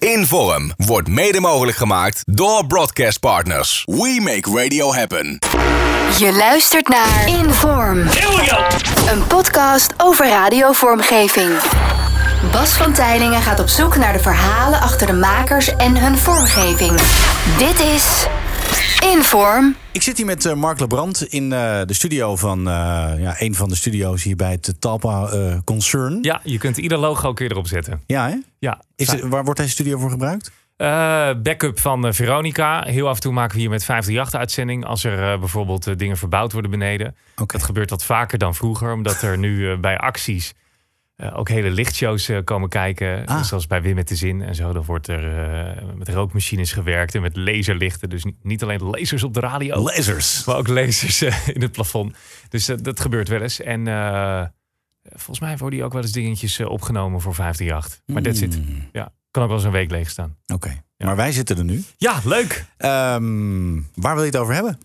Inform wordt mede mogelijk gemaakt door Broadcast Partners. We make radio happen. Je luistert naar Inform. Een podcast over radiovormgeving. Bas van Tijlingen gaat op zoek naar de verhalen achter de makers en hun vormgeving. Dit is Inform. Ik zit hier met eh, Mark Lebrand in eh, de studio van eh, ja, een van de studio's hier bij het Talpa eh, Concern. Ja, je kunt ieder logo kun je erop zetten. Ja, hè? Ja. Is het, waar wordt deze studio voor gebruikt? Eh, backup van Veronica. Heel af en toe maken we hier met 538 uitzending. Als er eh, bijvoorbeeld dingen verbouwd worden beneden. Oké. Dat gebeurt wat vaker dan vroeger. Omdat er nu bij acties eh, ook hele lichtshows eh, komen kijken. Ah. Zoals bij Wim met de Zin en zo. Dan wordt er eh, met rookmachines gewerkt en met laserlichten. Dus niet, niet alleen lasers op de radio. Lasers. maar ook lasers in het plafond. Dus dat gebeurt wel eens. En volgens mij worden die ook wel eens dingetjes opgenomen voor 538. Maar that's it. Hmm, Ja, kan ook wel eens een week leeg staan. Oké, maar wij zitten er nu. Ja, leuk. Ehm, waar wil je het over hebben?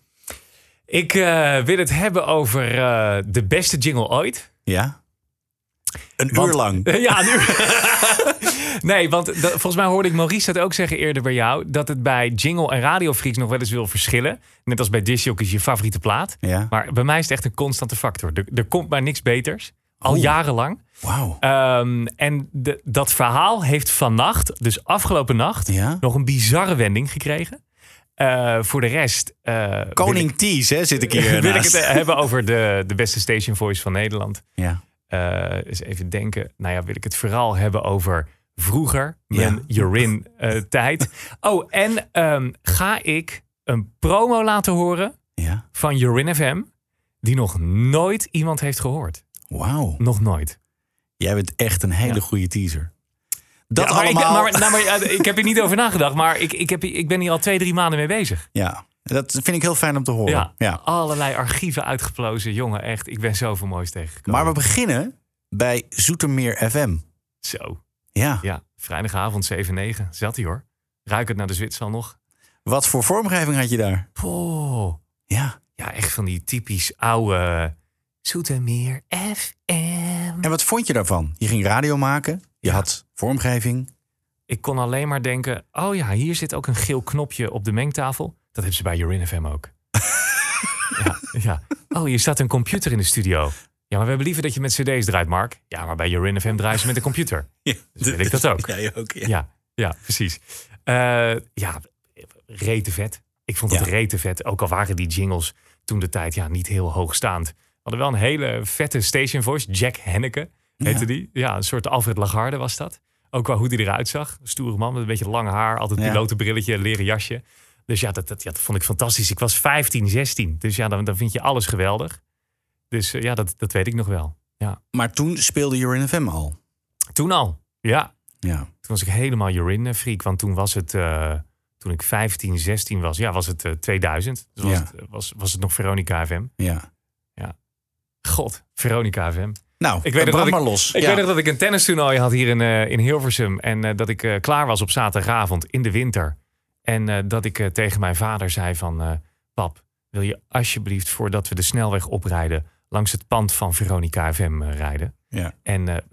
Ik wil het hebben over de beste jingle ooit. Ja? Een Want- uur lang. ja, nu. nee, want dat- volgens mij hoorde ik Maurice dat ook zeggen eerder bij jou. Dat het bij jingle en radiofreaks nog wel eens wil verschillen. Net als bij Disjock is je favoriete plaat. Ja. Maar bij mij is het echt een constante factor. Er, er komt maar niks beters. Al jarenlang. Wauw. Ehm, en de, dat verhaal heeft vannacht, dus afgelopen nacht, Ja? nog een bizarre wending gekregen. Eh, voor de rest. eh, ik- Koning Tees, hè, zit ik hier wil ik het hebben over de, de beste station voice van Nederland. Ja. Eh eens even denken. Nou ja, wil ik het vooral hebben over vroeger, mijn Ja. Urin-tijd. oh, en ehm, ga ik een promo laten horen Ja. van Urin FM, die nog nooit iemand heeft gehoord. Wauw. Nog nooit. Jij bent echt een hele Ja. goede teaser. Dat maar allemaal... Ik, maar, nou, maar, ik heb hier niet over nagedacht, maar ik, ik, heb, ik ben hier al twee, drie maanden mee bezig. Ja, dat vind ik heel fijn om te horen. Ja, ja. allerlei archieven uitgeplozen. Jongen, echt, ik ben zoveel moois tegengekomen. Maar we beginnen bij Zoetermeer FM. Zo, Ja. ja, vrijdagavond 7, 9. Zat hij hoor. Ruik het naar de Zwitser nog. Wat voor vormgeving had je daar? Oh, Ja. ja, echt van die typisch oude Zoetermeer FM. En wat vond je daarvan? Je ging radio maken. Je Ja. had vormgeving. Ik kon alleen maar denken, oh ja, hier zit ook een geel knopje op de mengtafel. Dat hebben ze bij Urin FM ook. ja, ja. Oh, hier staat een computer in de studio. Ja, maar we hebben liever dat je met cd's draait, Mark. Ja, maar bij Urin FM draaien ze met een computer. Ja, Dus wil ik dat ook. Jij ook, ja. Ja, ja, precies. Eh, ja, rete vet. Ik vond het Ja. rete vet. Ook al waren die jingles toen de tijd ja, niet heel hoogstaand. We hadden wel een hele vette station voice. Jack Henneke heette Ja. die. Ja, een soort Alfred Lagarde was dat. Ook qua hoe die eruit zag. Stoere man met een beetje lang haar. Altijd pilotenbrilletje, leren jasje. Dus ja dat, dat, ja, dat vond ik fantastisch. Ik was 15, 16. Dus ja, dan, dan vind je alles geweldig. Dus eh, ja, dat, dat weet ik nog wel. Ja. Maar toen speelde Urin FM al. Toen al. Ja, Ja. Toen was ik helemaal urine-freak. Want toen was het, eh, toen ik 15, 16 was, ja, was het eh, 2000. Dus was, Ja. het, was, was het nog Veronica FM. ja. God, Veronica FM. Nou, Ik weet nog dat ik- maar los. Ik ja. weet nog dat ik een tennistoernooi had hier in, eh, in Hilversum. En eh, dat ik eh, klaar was op zaterdagavond in de winter. En eh, dat ik eh, tegen mijn vader zei van... eh, pap, wil je alsjeblieft voordat we de snelweg oprijden... langs het pand van Veronica FM rijden? Ja. En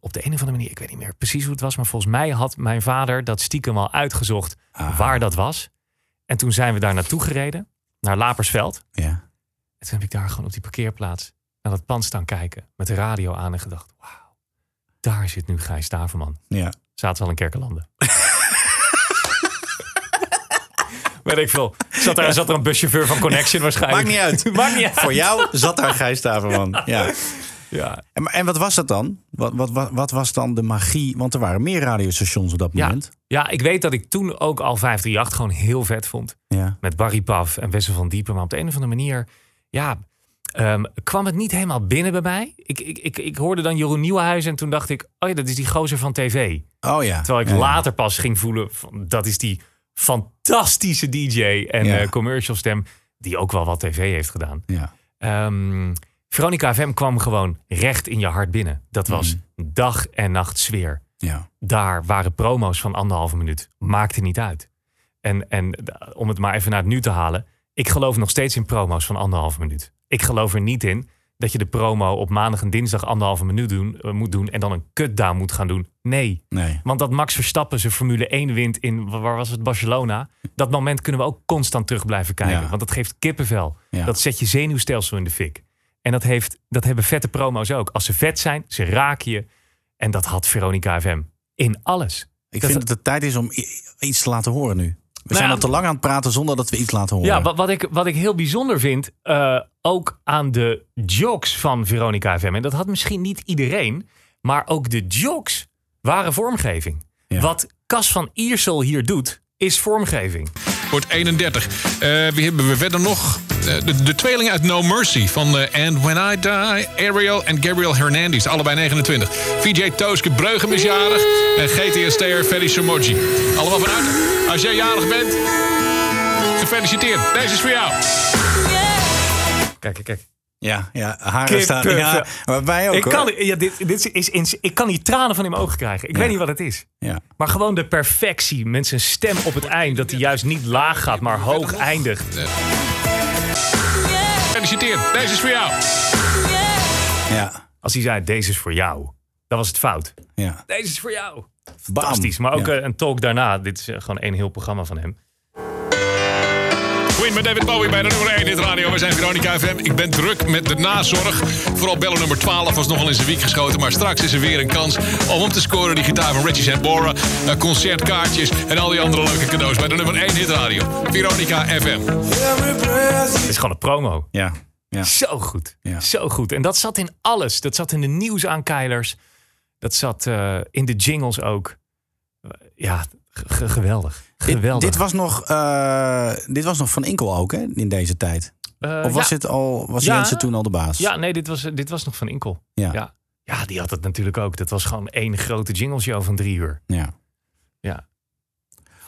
op de een of andere manier, ik weet niet meer precies hoe het was... maar volgens mij had mijn vader dat stiekem al uitgezocht Ah. waar dat was. En toen zijn we daar naartoe gereden, naar Lapersveld. Ja. En toen heb ik daar gewoon op die parkeerplaats naar dat pand staan kijken... met de radio aan en gedacht, wauw, daar zit nu Gijs Staverman. ja. Zaten ze al in Kerkenlanden. Weet ik veel. Zat er, zat er een buschauffeur van Connection waarschijnlijk. Maakt niet uit. Maakt niet uit. Voor jou zat daar Gijs Staverman. Ja. Ja. En, en wat was dat dan? Wat, wat, wat, wat was dan de magie? Want er waren meer radiostations op dat Ja. moment. ja, ik weet dat ik toen ook al 538 gewoon heel vet vond. Ja. Met Barry Paf en Wessel van Diepen. Maar op de een of andere manier, ja, ehm, kwam het niet helemaal binnen bij mij. Ik, ik, ik, ik hoorde dan Jeroen Nieuwenhuizen en toen dacht ik, oh ja, dat is die gozer van tv. Oh ja. Terwijl ik ja. later pas ging voelen, van, dat is die fantastische DJ en Ja. eh, commercial stem die ook wel wat tv heeft gedaan. Ja. Ehm, Veronica FM kwam gewoon recht in je hart binnen. Dat was Mm. dag en nacht sfeer. Ja. Daar waren promo's van anderhalve minuut. Maakte niet uit. En, en eh, om het maar even naar het nu te halen. Ik geloof nog steeds in promo's van anderhalve minuut. Ik geloof er niet in dat je de promo op maandag en dinsdag anderhalve minuut doen, eh, moet doen en dan een cutdown moet gaan doen. Nee. Nee. Want dat Max Verstappen zijn Formule 1 wint in, wa- waar was het, Barcelona. Dat moment kunnen we ook constant terug blijven kijken. Ja. Want dat geeft kippenvel. Ja. Dat zet je zenuwstelsel in de fik. En dat, heeft, dat hebben vette promo's ook. Als ze vet zijn, ze raken je. En dat had Veronica FM in alles. Ik Dat- vind dat het tijd is om iets te laten horen nu. We zijn ja, al te lang aan het praten zonder dat we iets laten horen. Ja, wat, wat, ik, wat ik heel bijzonder vind, eh, ook aan de jokes van Veronica FM. En dat had misschien niet iedereen, maar ook de jokes waren vormgeving. Ja. Wat Cas van Iersel hier doet, is vormgeving. Wordt 31. Eh, wie hebben we verder nog? Eh, de, de tweeling uit No Mercy van eh, And When I Die, Ariel en Gabriel Hernandez. Allebei 29. VJ Tooske Breugem is jarig. En GTST'er Ferry Samoji. Allemaal van harte. Als jij jarig bent, gefeliciteerd. Deze is voor jou. Kijk, kijk, kijk. ja, ja haren staan. Ja, maar wij ook Ik hoor. kan, ja, dit, dit is, ins- ik kan die tranen van in mijn ogen krijgen. Ik weet niet wat het is. Ja. Maar gewoon de perfectie met zijn stem op het eind. Dat hij juist niet laag gaat, maar hoog eindigt. Gefeliciteerd. Deze is voor jou. Ja, Als hij zei, deze is voor jou. Dan was het fout. ja. Deze is voor jou. Bam. Fantastisch. Maar ook Ja. eh, een talk daarna. Dit is eh, gewoon één heel programma van hem. Queen met David Bowie bij de nummer 1 in het radio. We zijn Veronica FM. Ik ben druk met de nazorg. Vooral bellen nummer 12 was nogal in zijn wiek geschoten. Maar straks is er weer een kans om hem te scoren. Die gitaar van Richie Sambora. eh, Concertkaartjes en al die andere leuke cadeaus bij de nummer 1 hit radio. Veronica FM. Het is gewoon een promo. Ja, ja. Zo goed. Ja. Zo goed. En dat zat in alles. Dat zat in de nieuwsaankeilers. Dat zat eh, in de jingles ook. Ja, g- g- geweldig. Dit, was nog, eh, dit was nog Van Inkel ook, hè, in deze tijd. Eh, Of was, ja. het al, was Ja. Jensen toen al de baas? Ja, nee, dit was, dit was nog van Inkel. Ja. Ja. ja, die had het natuurlijk ook. Dat was gewoon één grote jingleshow van drie uur. ja. Ja.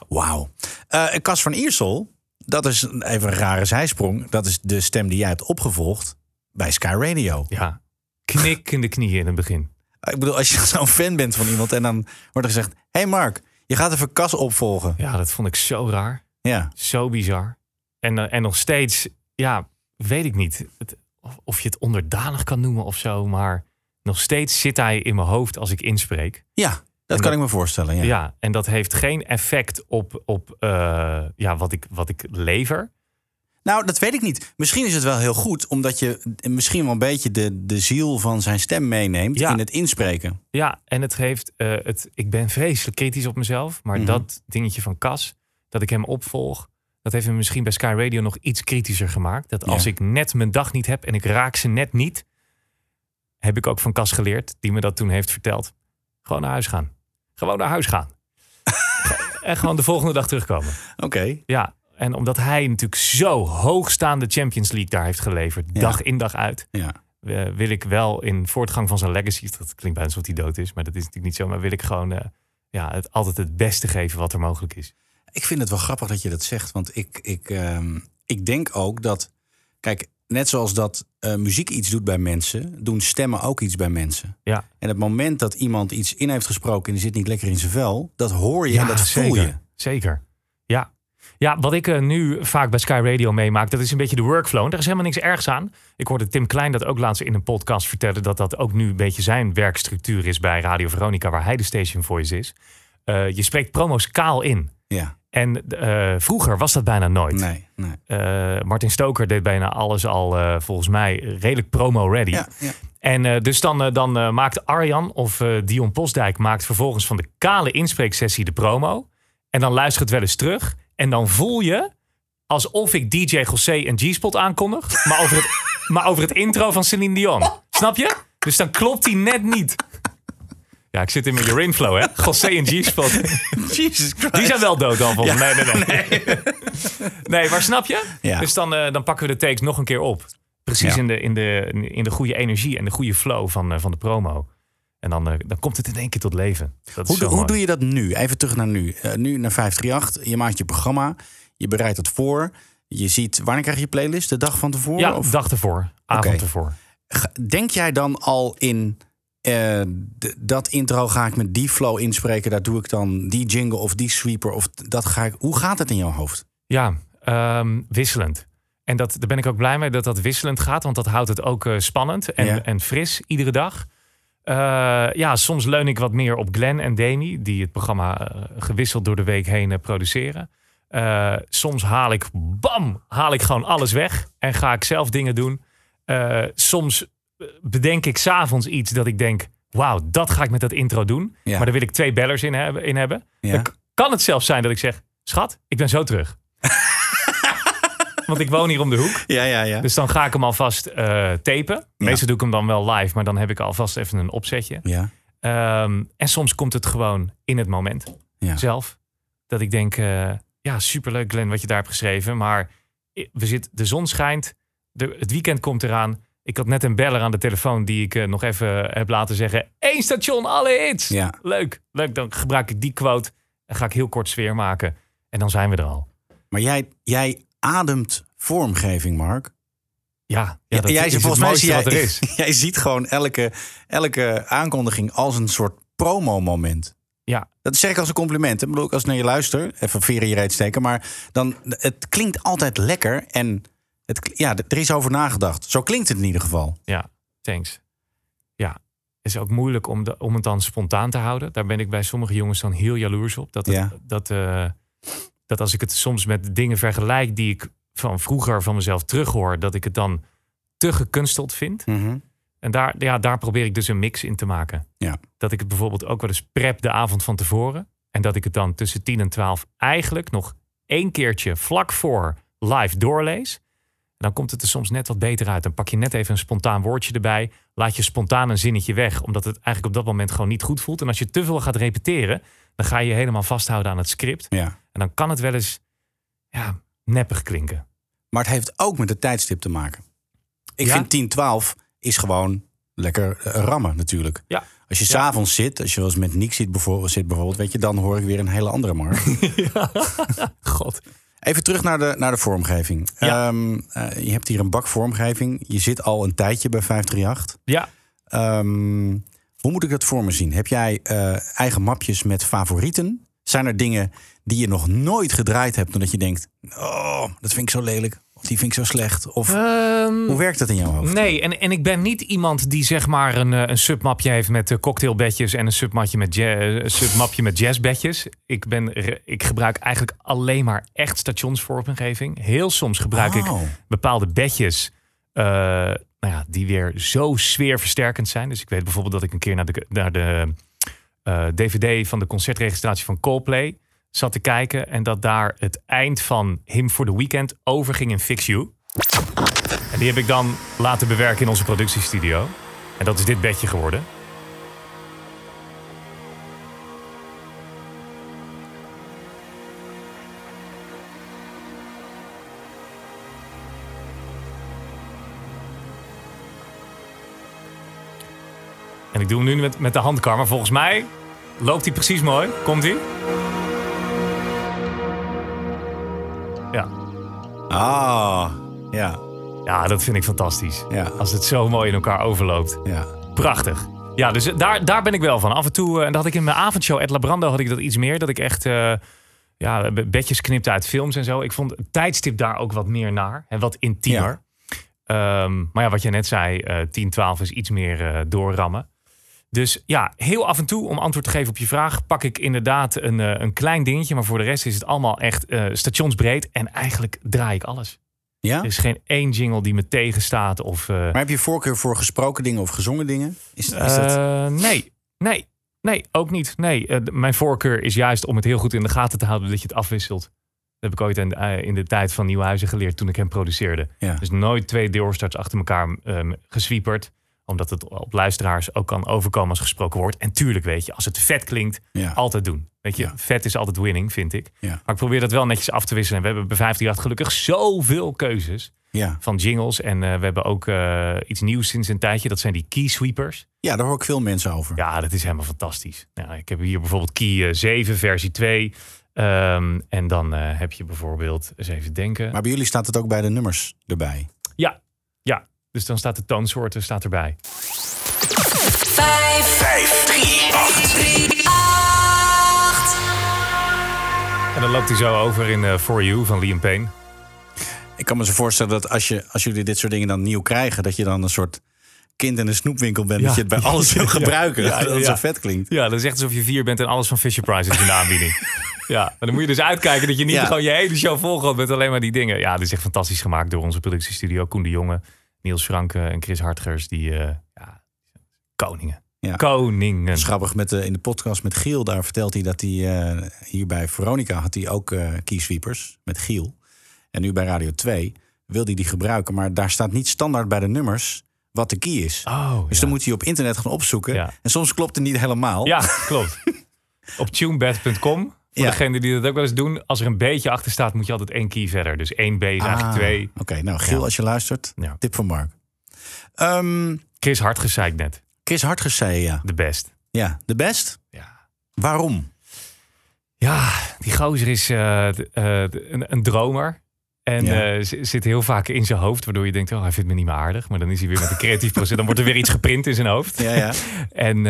Wauw. Eh Cas van Iersel, dat is een- even een rare zijsprong. Dat is de stem die jij hebt opgevolgd bij Sky Radio. Ja. Knik in de knieën in het begin. Ik bedoel, als je zo'n fan bent van iemand en dan wordt er gezegd... hey Mark, je gaat even Cas opvolgen. Ja, dat vond ik zo raar. Ja, Zo bizar. En, eh, en nog steeds, ja, weet ik niet. Het, of, of je het onderdanig kan noemen of zo. Maar nog steeds zit hij in mijn hoofd als ik inspreek. ja dat En kan dat- ik me voorstellen. Ja. Ja, en dat heeft geen effect op, op eh, ja, wat, ik, wat ik lever. Nou, dat weet ik niet. Misschien is het wel heel goed, omdat je misschien wel een beetje de, de ziel van zijn stem meeneemt Ja. in het inspreken. Ja, en het heeft, eh, het, ik ben vreselijk kritisch op mezelf. Maar Mhm. dat dingetje van Cas, dat ik hem opvolg, dat heeft me misschien bij Sky Radio nog iets kritischer gemaakt. Dat als Ja. ik net mijn dag niet heb en ik raak ze net niet, heb ik ook van Cas geleerd, die me dat toen heeft verteld. Gewoon naar huis gaan. Gewoon naar huis gaan. en gewoon de volgende dag terugkomen. Oké. Ja, en omdat hij natuurlijk zo hoogstaande Champions League daar heeft geleverd, Ja. dag in dag uit, Ja. eh, wil ik wel in voortgang van zijn legacy, dat klinkt bijna alsof hij dood is, maar dat is natuurlijk niet zo, maar wil ik gewoon eh, ja, het, altijd het beste geven wat er mogelijk is. Ik vind het wel grappig dat je dat zegt. Want ik, ik, ehm, ik denk ook dat. Kijk, net zoals dat eh, muziek iets doet bij mensen, doen stemmen ook iets bij mensen. Ja, En het moment dat iemand iets in heeft gesproken en die zit niet lekker in zijn vel, dat hoor je en dat zeker. voel je. Zeker. Ja. Wat ik eh, nu vaak bij Sky Radio meemaak, dat is een beetje de workflow. En daar is helemaal niks ergs aan. Ik hoorde Tim Klein dat ook laatst in een podcast vertellen, dat dat ook nu een beetje zijn werkstructuur is bij Radio Veronica, waar hij de station voice is. Eh, je spreekt promo's kaal in. Ja, En eh, vroeger was dat bijna nooit. nee, nee. Martin Stoker deed bijna alles al volgens mij redelijk promo-ready. Ja, ja. En dus dan, dan maakt Arjan of Dion Postdijk maakt vervolgens van de kale inspreeksessie de promo. En dan luistert het wel eens terug. En dan voel je alsof ik DJ José en G-Spot aankondig. Maar over, het, maar over het intro van Celine Dion. Snap je? Dus dan klopt hij net niet. Ja, ik zit in mijn urine flow, hè? José en G-Spot. Jesus Christ. Die zijn wel dood dan volgens mij. Nee, nee, nee. Nee, maar snap je? Ja. Dus dan, eh, dan pakken we de takes nog een keer op. Precies Ja. in, de, in, de, in de goede energie en de goede flow van, eh, van de promo. En dan, eh, dan komt het in één keer tot leven. Dat Hoe, hoe doe je dat nu? Even terug naar nu. Eh, nu naar 538. Je maakt je programma. Je bereidt het voor. Je ziet, wanneer krijg je playlist? De dag van tevoren? Ja, Of- dag ervoor. Avond Oké. ervoor. Denk jij dan al in eh, dat intro ga ik met die flow inspreken? Daar doe ik dan die jingle of die sweeper? Of dat ga ik, hoe gaat het in jouw hoofd? Ja, ehm, wisselend. En dat, daar ben ik ook blij mee dat dat wisselend gaat. Want dat houdt het ook spannend en, Ja. en fris iedere dag. Eh, ja, soms leun ik wat meer op Glenn en Demi. Die het programma eh, gewisseld door de week heen eh, produceren. Soms haal ik, bam, haal ik gewoon alles weg. En ga ik zelf dingen doen. Soms bedenk ik s'avonds iets dat ik denk... Wauw, dat ga ik met dat intro doen. Ja. Maar daar wil ik twee bellers in hebben. In hebben. Ja. Dan k- kan het zelfs zijn dat ik zeg... Schat, ik ben zo terug. Want ik woon hier om de hoek. Ja, ja, ja. Dus dan ga ik hem alvast eh tapen. Meestal doe ik hem dan wel live, maar dan heb ik alvast even een opzetje. Ja, Ehm, en soms komt het gewoon in het moment ja. zelf. Dat ik denk, eh, ja, superleuk Glenn wat je daar hebt geschreven. Maar we zit, de zon schijnt, de, het weekend komt eraan. Ik had net een beller aan de telefoon die ik eh, nog even heb laten zeggen. Eén station, alle hits. Ja. Leuk, leuk. Dan gebruik ik die quote en ga ik heel kort sfeer maken. En dan zijn we er al. Maar jij, jij ademt vormgeving, Mark. Ja, ja dat jij, is volgens mij zie jij, wat is. jij ziet gewoon elke, elke aankondiging als een soort promo-moment. Ja. Dat zeg ik als een compliment. Ik bedoel, als ik naar je luister, even veren je reet steken. Maar dan, het klinkt altijd lekker. En het, ja, er is over nagedacht. Zo klinkt het in ieder geval. Ja, thanks. Ja, het is ook moeilijk om, de, om het dan spontaan te houden. Daar ben ik bij sommige jongens dan heel jaloers op. Dat, het, Ja. dat, eh, dat als ik het soms met dingen vergelijk die ik van vroeger van mezelf terughoor, dat ik het dan te gekunsteld vind. En daar, ja, daar probeer ik dus een mix in te maken. Ja. Dat ik het bijvoorbeeld ook wel eens prep de avond van tevoren. En dat ik het dan tussen 10 en 12 eigenlijk nog één keertje vlak voor live doorlees. En dan komt het er soms net wat beter uit. Dan pak je net even een spontaan woordje erbij. Laat je spontaan een zinnetje weg. Omdat het eigenlijk op dat moment gewoon niet goed voelt. En als je te veel gaat repeteren, dan ga je je helemaal vasthouden aan het script. Ja. En dan kan het wel eens ja, neppig klinken. Maar het heeft ook met het tijdstip te maken. Ik Ja? vind 10, 12 is gewoon lekker eh, rammen natuurlijk. Ja. Als je s'avonds zit, als je wel eens met Nick zit bijvoorbeeld, zit bijvoorbeeld, weet je, dan hoor ik weer een hele andere Mark. God. Even terug naar de, naar de vormgeving. Ja. Ehm, eh, je hebt hier een bak vormgeving. Je zit al een tijdje bij 538. Ja, Ehm, hoe moet ik dat voor me zien? Heb jij eh, eigen mapjes met favorieten? Zijn er dingen die je nog nooit gedraaid hebt... omdat je denkt, oh, dat vind ik zo lelijk. Of die vind ik zo slecht. Of Ehm, hoe werkt dat in jouw hoofd? Nee, en, en ik ben niet iemand die zeg maar een, eh, een submapje heeft met eh, cocktailbedjes en een submapje met, ja- een submapje met jazzbedjes. Ik, ben, ik gebruik eigenlijk alleen maar echt stationsvormgeving. Heel soms gebruik ik Oh. bepaalde bedjes nou ja, die weer zo sfeerversterkend zijn. Dus ik weet bijvoorbeeld dat ik een keer naar de, naar de eh, DVD van de concertregistratie van Coldplay zat te kijken. En dat daar het eind van Him for the Weekend overging in Fix You. En die heb ik dan laten bewerken in onze productiestudio. En dat is dit bedje geworden. Ik doe hem nu met, met de handkar, maar volgens mij loopt hij precies mooi. Komt hij? Ja. Ah, ja, ja, dat vind ik fantastisch. Ja. Als het zo mooi in elkaar overloopt. ja. Prachtig. Ja, dus daar, daar ben ik wel van. Af en toe, eh, en dat had ik in mijn avondshow Ed Labrando had ik dat iets meer. Dat ik echt eh, ja, be- bedjes knipte uit films en zo. Ik vond het tijdstip daar ook wat meer naar. En wat intiemer. Ehm, maar ja, wat je net zei, eh 10, 12 is iets meer eh, doorrammen. Dus ja, heel af en toe, om antwoord te geven op je vraag, pak ik inderdaad een, eh, een klein dingetje. Maar voor de rest is het allemaal echt eh, stationsbreed. En eigenlijk draai ik alles. Ja? Er is geen één jingle die me tegenstaat. Of, eh, Maar heb je voorkeur voor gesproken dingen of gezongen dingen? Is, is dat... nee, nee, nee, ook niet. Nee, mijn voorkeur is juist om het heel goed in de gaten te houden dat je het afwisselt. Dat heb ik ooit in, in de tijd van Nieuwhuizen geleerd toen ik hem produceerde. Ja. Dus nooit twee doorstarts achter elkaar ehm geswieperd. Omdat het op luisteraars ook kan overkomen als gesproken woord. En tuurlijk weet je, als het vet klinkt, Ja. altijd doen. Weet je, Ja. vet is altijd winning, vind ik. Ja. Maar ik probeer dat wel netjes af te wisselen. En we hebben bij 538 gelukkig zoveel keuzes Ja. van jingles. En eh, we hebben ook eh, iets nieuws sinds een tijdje. Dat zijn die key sweepers. ja, daar hoor ik veel mensen over. Ja, dat is helemaal fantastisch. Nou, ik heb hier bijvoorbeeld Key eh, 7, versie 2. Ehm, en dan eh, heb je bijvoorbeeld, eens even denken. Maar bij jullie staat het ook bij de nummers erbij. Ja, ja. Dus dan staat de toonsoorten staat erbij. 5, 5, 3, 8, 3, 8. En dan loopt hij zo over in eh For You van Liam Payne. Ik kan me zo voorstellen dat als, je, als jullie dit soort dingen dan nieuw krijgen... dat je dan een soort kind in een snoepwinkel bent... Ja. dat je het bij alles wil gebruiken. Ja, ja, dat het ja. zo vet klinkt. Ja, dat is echt alsof je vier bent en alles van Fisher Price is in de aanbieding. ja, maar dan moet je dus uitkijken dat je niet Ja. gewoon je hele show volgooit met alleen maar die dingen. Ja, dat is echt fantastisch gemaakt door onze productiestudio. Koen de Jonge, Niels Franke en Chris Hartgers. Die, eh, ja, koningen. Ja. Koningen. Grappig, met de, in de podcast met Giel, daar vertelt hij dat hij eh, hier bij Veronica had hij ook eh keysweepers met Giel. En nu bij Radio 2 wil hij die gebruiken, maar daar staat niet standaard bij de nummers wat de key is. Oh, dus ja. dan moet hij op internet gaan opzoeken. Ja. En soms klopt het niet helemaal. Ja, klopt. Op tunebed.com. Voor Ja. degenen die dat ook wel eens doen. Als er een beetje achter staat, moet je altijd één key verder. Dus 1B is eigenlijk Ah, 2. Oké, nou Giel, Ja. als je luistert, Ja. tip van Mark. Ehm, Chris Hartgers zei ik net. Chris Hartges zei ja. De best. Ja, de best? Ja. Waarom? Ja, die gozer is d- een, een dromer. En Ja. eh, zit heel vaak in zijn hoofd, waardoor je denkt, oh, hij vindt me niet meer aardig. Maar dan is hij weer met een creatief proces. Dan wordt er weer iets geprint in zijn hoofd. Ja, ja. En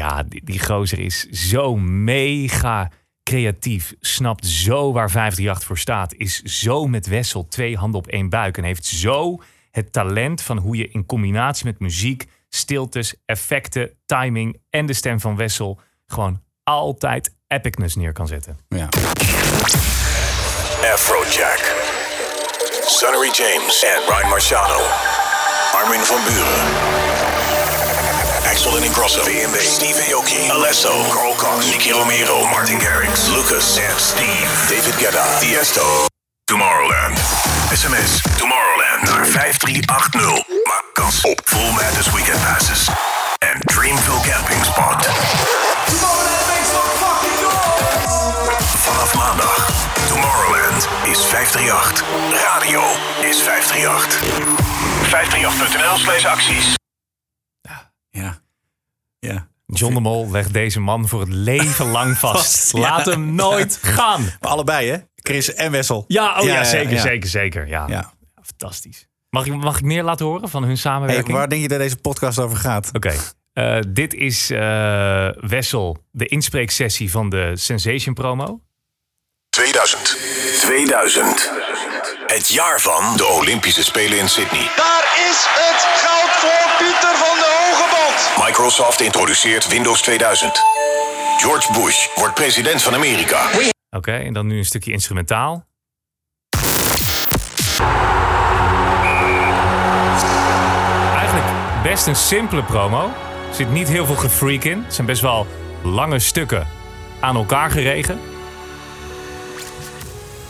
ja, die, die gozer is zo mega creatief. Snapt zo waar 538 voor staat. Is zo met Wessel twee handen op één buik. En heeft zo het talent van hoe je in combinatie met muziek, stiltes, effecten, timing en de stem van Wessel gewoon altijd epicness neer kan zetten. ja. Afrojack. Sonnery James en Ryan Marciano. Armin van Buren. Axel and Ingrosso. B&B. Steve Aoki. Alesso. Carl Cox. Nicky Romero. Martin Garrix. Lucas en Steve. David Guetta. Tiesto. Tomorrowland. SMS Tomorrowland naar 5380. Maak kans op Full Madness Weekend Passes. En Dreamville Camping Spot. Vanaf maandag. Tomorrowland is 538. Radio is 538. 538.nl slash acties. Ja. Ja. John de Mol legt deze man voor het leven lang vast. Vast, ja. Laat hem nooit gaan. Maar allebei, hè? Chris en Wessel. Ja, oh ja, Ja, ja, zeker, ja. zeker, zeker. Ja. Ja. Fantastisch. Mag ik, mag ik meer laten horen van hun Hey, samenwerking? waar denk je dat deze podcast over gaat? Oké. Eh, dit is eh, Wessel, de inspreeksessie van de Sensation promo. 2000. 2000. Het jaar van de Olympische Spelen in Sydney. Daar is het goud voor Pieter van de Hogeband. Microsoft introduceert Windows 2000. George Bush wordt president van Amerika. Oké, en dan nu een stukje instrumentaal. Eigenlijk best een simpele promo. Er zit niet heel veel gefreak in. Het zijn best wel lange stukken aan elkaar geregen.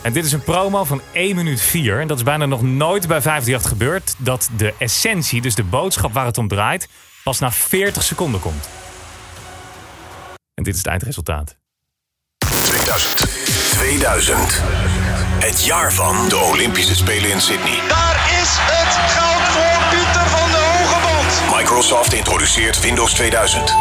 En dit is een promo van 1 minuut 4. En dat is bijna nog nooit bij 538 gebeurd. Dat de essentie, dus de boodschap waar het om draait, pas na 40 seconden komt. En dit is het eindresultaat. 2000. 2000. Het jaar van de Olympische Spelen in Sydney. Daar is het goud voor Pieter van de Hogeband. Microsoft introduceert Windows 2000.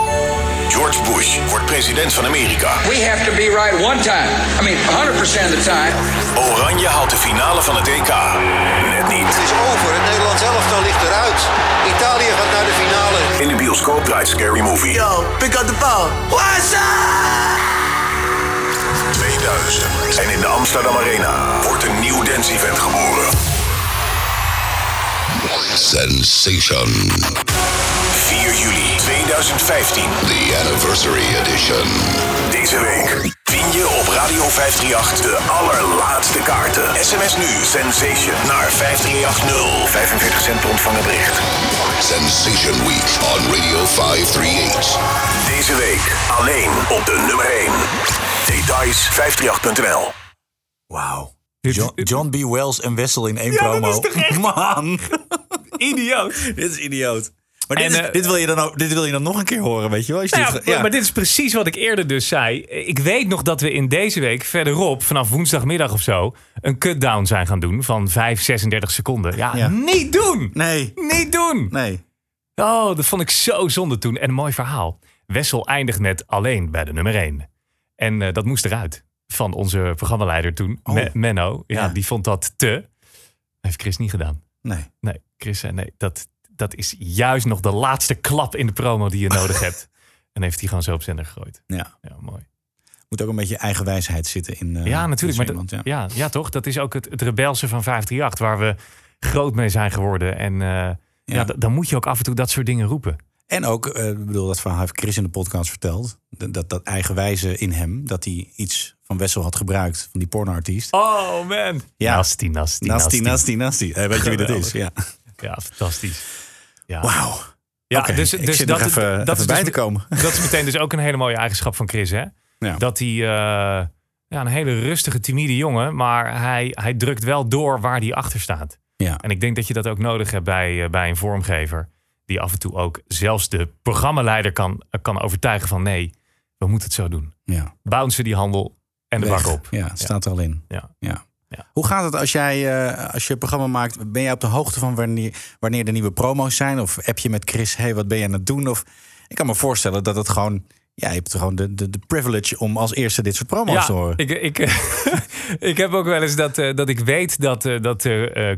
George Bush wordt president van Amerika. We have to be right one time. I mean, 100% of the time. Oranje haalt de finale van het EK. Net niet. Het is over. Het Nederlands elftal ligt eruit. Italië gaat naar de finale. In de bioscoop draait Scary Movie. Yo, pick up the ball. What's up? 2000. En in de Amsterdam Arena wordt een nieuw dance-event geboren. Sensation, 4 juli 2015. the anniversary edition. Deze week win je op Radio 538 de allerlaatste kaarten. SMS nu Sensation naar 5380. 45 cent per ontvangen bericht. Sensation Week on Radio 538. Deze week alleen op de nummer 1. Details 538.nl. Wauw. John, B. Wells en Wessel in één Ja, dat promo. is toch echt- Man, Idioot. dit is idioot. Maar dit, En, is- eh, dit, wil je dan ook, dit wil je dan nog een keer horen, weet je wel? Je Nou dit- ja, Maar dit is precies wat ik eerder dus zei. Ik weet nog dat we in deze week verderop, vanaf woensdagmiddag of zo, een cutdown zijn gaan doen van 5, 36 seconden. Ja, niet doen! Nee, Niet doen! nee. Oh, dat vond ik zo zonde toen. En een mooi verhaal. Wessel eindigt met alleen bij de nummer 1. En eh, dat moest eruit. Van onze programmaleider toen, Oh. Me- Menno. Ja, Ja. die vond dat te. Heeft Chris niet gedaan. Nee. Nee, Chris zei nee, dat, dat is juist nog de laatste klap in de promo die je nodig hebt. En heeft hij gewoon zo op zender gegooid. Ja. Ja, mooi. moet ook een beetje eigenwijsheid zitten in. Uh, ja, natuurlijk. Maar ja. ja. Ja, toch? Dat is ook het, het rebelse van 538, waar we groot mee zijn geworden. En uh, ja. ja dan moet je ook af en toe dat soort dingen roepen. En ook, uh, bedoel, dat verhaal heeft Chris in de podcast verteld. Dat, dat eigenwijze in hem, dat hij iets van Wessel had gebruikt, van die pornoartiest. Oh man. Ja. Nasty, nasty, nasty. Nasty, nasty, weet je wie dat is? Ja, ja fantastisch. Ja. Wauw. Ja, okay. dus, dus ik dat, even, dat even is bij dus, te komen. Dat is meteen dus ook een hele mooie eigenschap van Chris, hè? Ja. Dat hij uh, ja, een hele rustige, timide jongen, maar hij, hij drukt wel door waar hij achter staat. Ja. En ik denk dat je dat ook nodig hebt bij, uh, bij een vormgever. Die af en toe ook zelfs de programmaleider kan, kan overtuigen van nee, we moeten het zo doen. Ja. Bouncen die handel en de Weg. bak op. Ja, het staat er al in. Ja. ja. Ja. Hoe gaat het als jij uh, als je een programma maakt? Ben jij op de hoogte van wanneer, wanneer er nieuwe promo's zijn? Of heb je met Chris, hey, wat ben je aan het doen? Of ik kan me voorstellen dat het gewoon. Ja, je hebt gewoon de, de, de privilege om als eerste dit soort promo's ja, te horen. Ik, ik, ik heb ook wel eens dat, uh, dat ik weet dat, uh, dat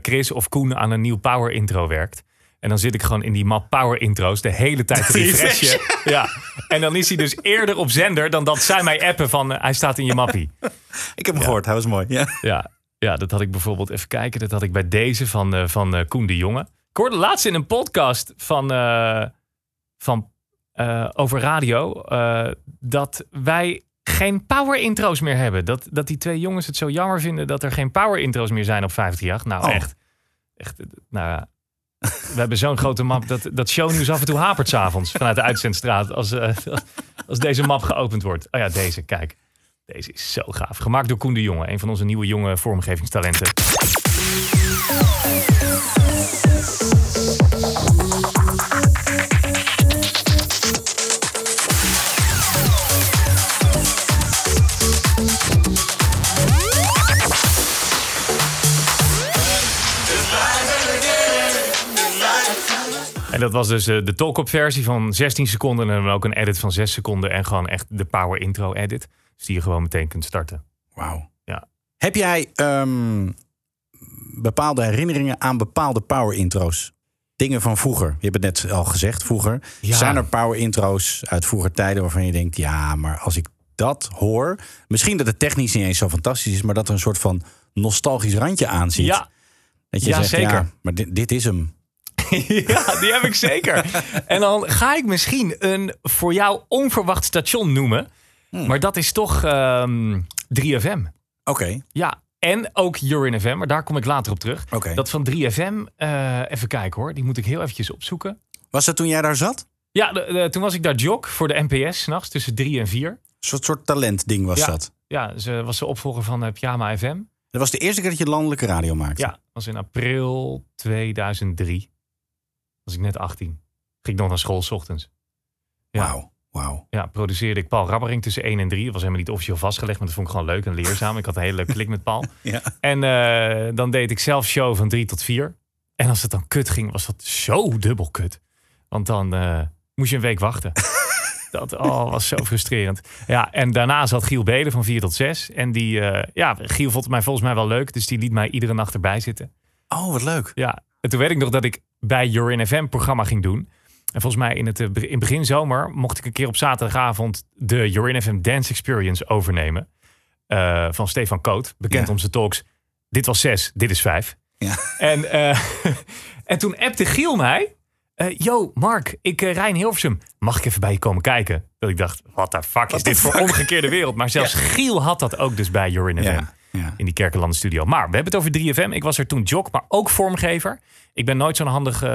Chris of Koen aan een nieuw power intro werkt. En dan zit ik gewoon in die map power intro's de hele tijd te refreshen. ja. En dan is hij dus eerder op zender dan dat zij mij appen van hij staat in je mappie. Ik heb hem ja. gehoord, hij was mooi. Ja. ja. Ja, dat had ik bijvoorbeeld even kijken. Dat had ik bij deze van, uh, van uh, Koen de Jonge. Ik hoorde laatst in een podcast van, uh, van over radio dat wij geen power intro's meer hebben. Dat, dat die twee jongens het zo jammer vinden dat er geen power intro's meer zijn op 538. Nou, oh. echt. echt nou ja. We hebben zo'n grote map dat, dat shownieuws af en toe hapert s'avonds vanuit de uitzendstraat als, als deze map geopend wordt. Oh ja, deze, kijk. Deze is zo gaaf. Gemaakt door Koen de Jonge, een van onze nieuwe jonge vormgevingstalenten. Dat was dus de talk-up versie van 16 seconden en dan ook een edit van 6 seconden en gewoon echt de power intro edit. Dus die je gewoon meteen kunt starten. Wauw. Ja. Heb jij um, bepaalde herinneringen aan bepaalde power intro's? Dingen van vroeger. Je hebt het net al gezegd, vroeger. Ja. Zijn er power intro's uit vroeger tijden waarvan je denkt... ja, maar als ik dat hoor... misschien dat het technisch niet eens zo fantastisch is... maar dat er een soort van nostalgisch randje aan zit. Ja, dat je ja zegt, zeker. Ja, maar dit, dit is hem. ja, die heb ik zeker. en dan ga ik misschien een voor jou onverwacht station noemen. Hmm. Maar dat is toch um, 3FM. Oké. Okay. Ja, en ook Urin FM, maar daar kom ik later op terug. Okay. Dat van 3FM, uh, even kijken hoor, die moet ik heel eventjes opzoeken. Was dat toen jij daar zat? Ja, de, de, toen was ik daar jog voor de NPS, s'nachts tussen 3 en 4. Een soort, soort talentding was ja, dat? Ja, ze was de opvolger van uh, Pyjama FM. Dat was de eerste keer dat je landelijke radio maakte? Ja, dat was in april 2003. Was ik net 18. Ging ik nog naar school s ochtends. Ja. Wauw. Wow. Ja, produceerde ik Paul Rabbering tussen 1 en 3. Dat was helemaal niet officieel vastgelegd, maar dat vond ik gewoon leuk en leerzaam. Ik had een hele leuke klik met Paul. ja. En uh, dan deed ik zelf show van 3 tot 4. En als het dan kut ging, was dat zo dubbel kut. Want dan uh, moest je een week wachten. dat oh, was zo frustrerend. Ja, en daarna zat Giel Beden van 4 tot 6. En die, uh, ja, Giel vond het mij volgens mij wel leuk. Dus die liet mij iedere nacht erbij zitten. Oh, wat leuk. Ja, en toen weet ik nog dat ik bij Your FM programma ging doen. En volgens mij in het in begin zomer mocht ik een keer op zaterdagavond de Your FM Dance Experience overnemen. Uh, van Stefan Koot, bekend Ja. om zijn talks. Dit was zes, dit is vijf. Ja. En, uh, en toen appte Giel mij. Uh, Yo, Mark, ik uh, rij in Hilversum. Mag ik even bij je komen kijken? Dat ik dacht, what the fuck is dit voor omgekeerde wereld? Maar zelfs Giel had dat ook dus bij Your FM. Ja, ja. In die Kerkenlanden studio. Maar we hebben het over 3FM. Ik was er toen jock, maar ook vormgever. Ik ben nooit zo'n handig uh,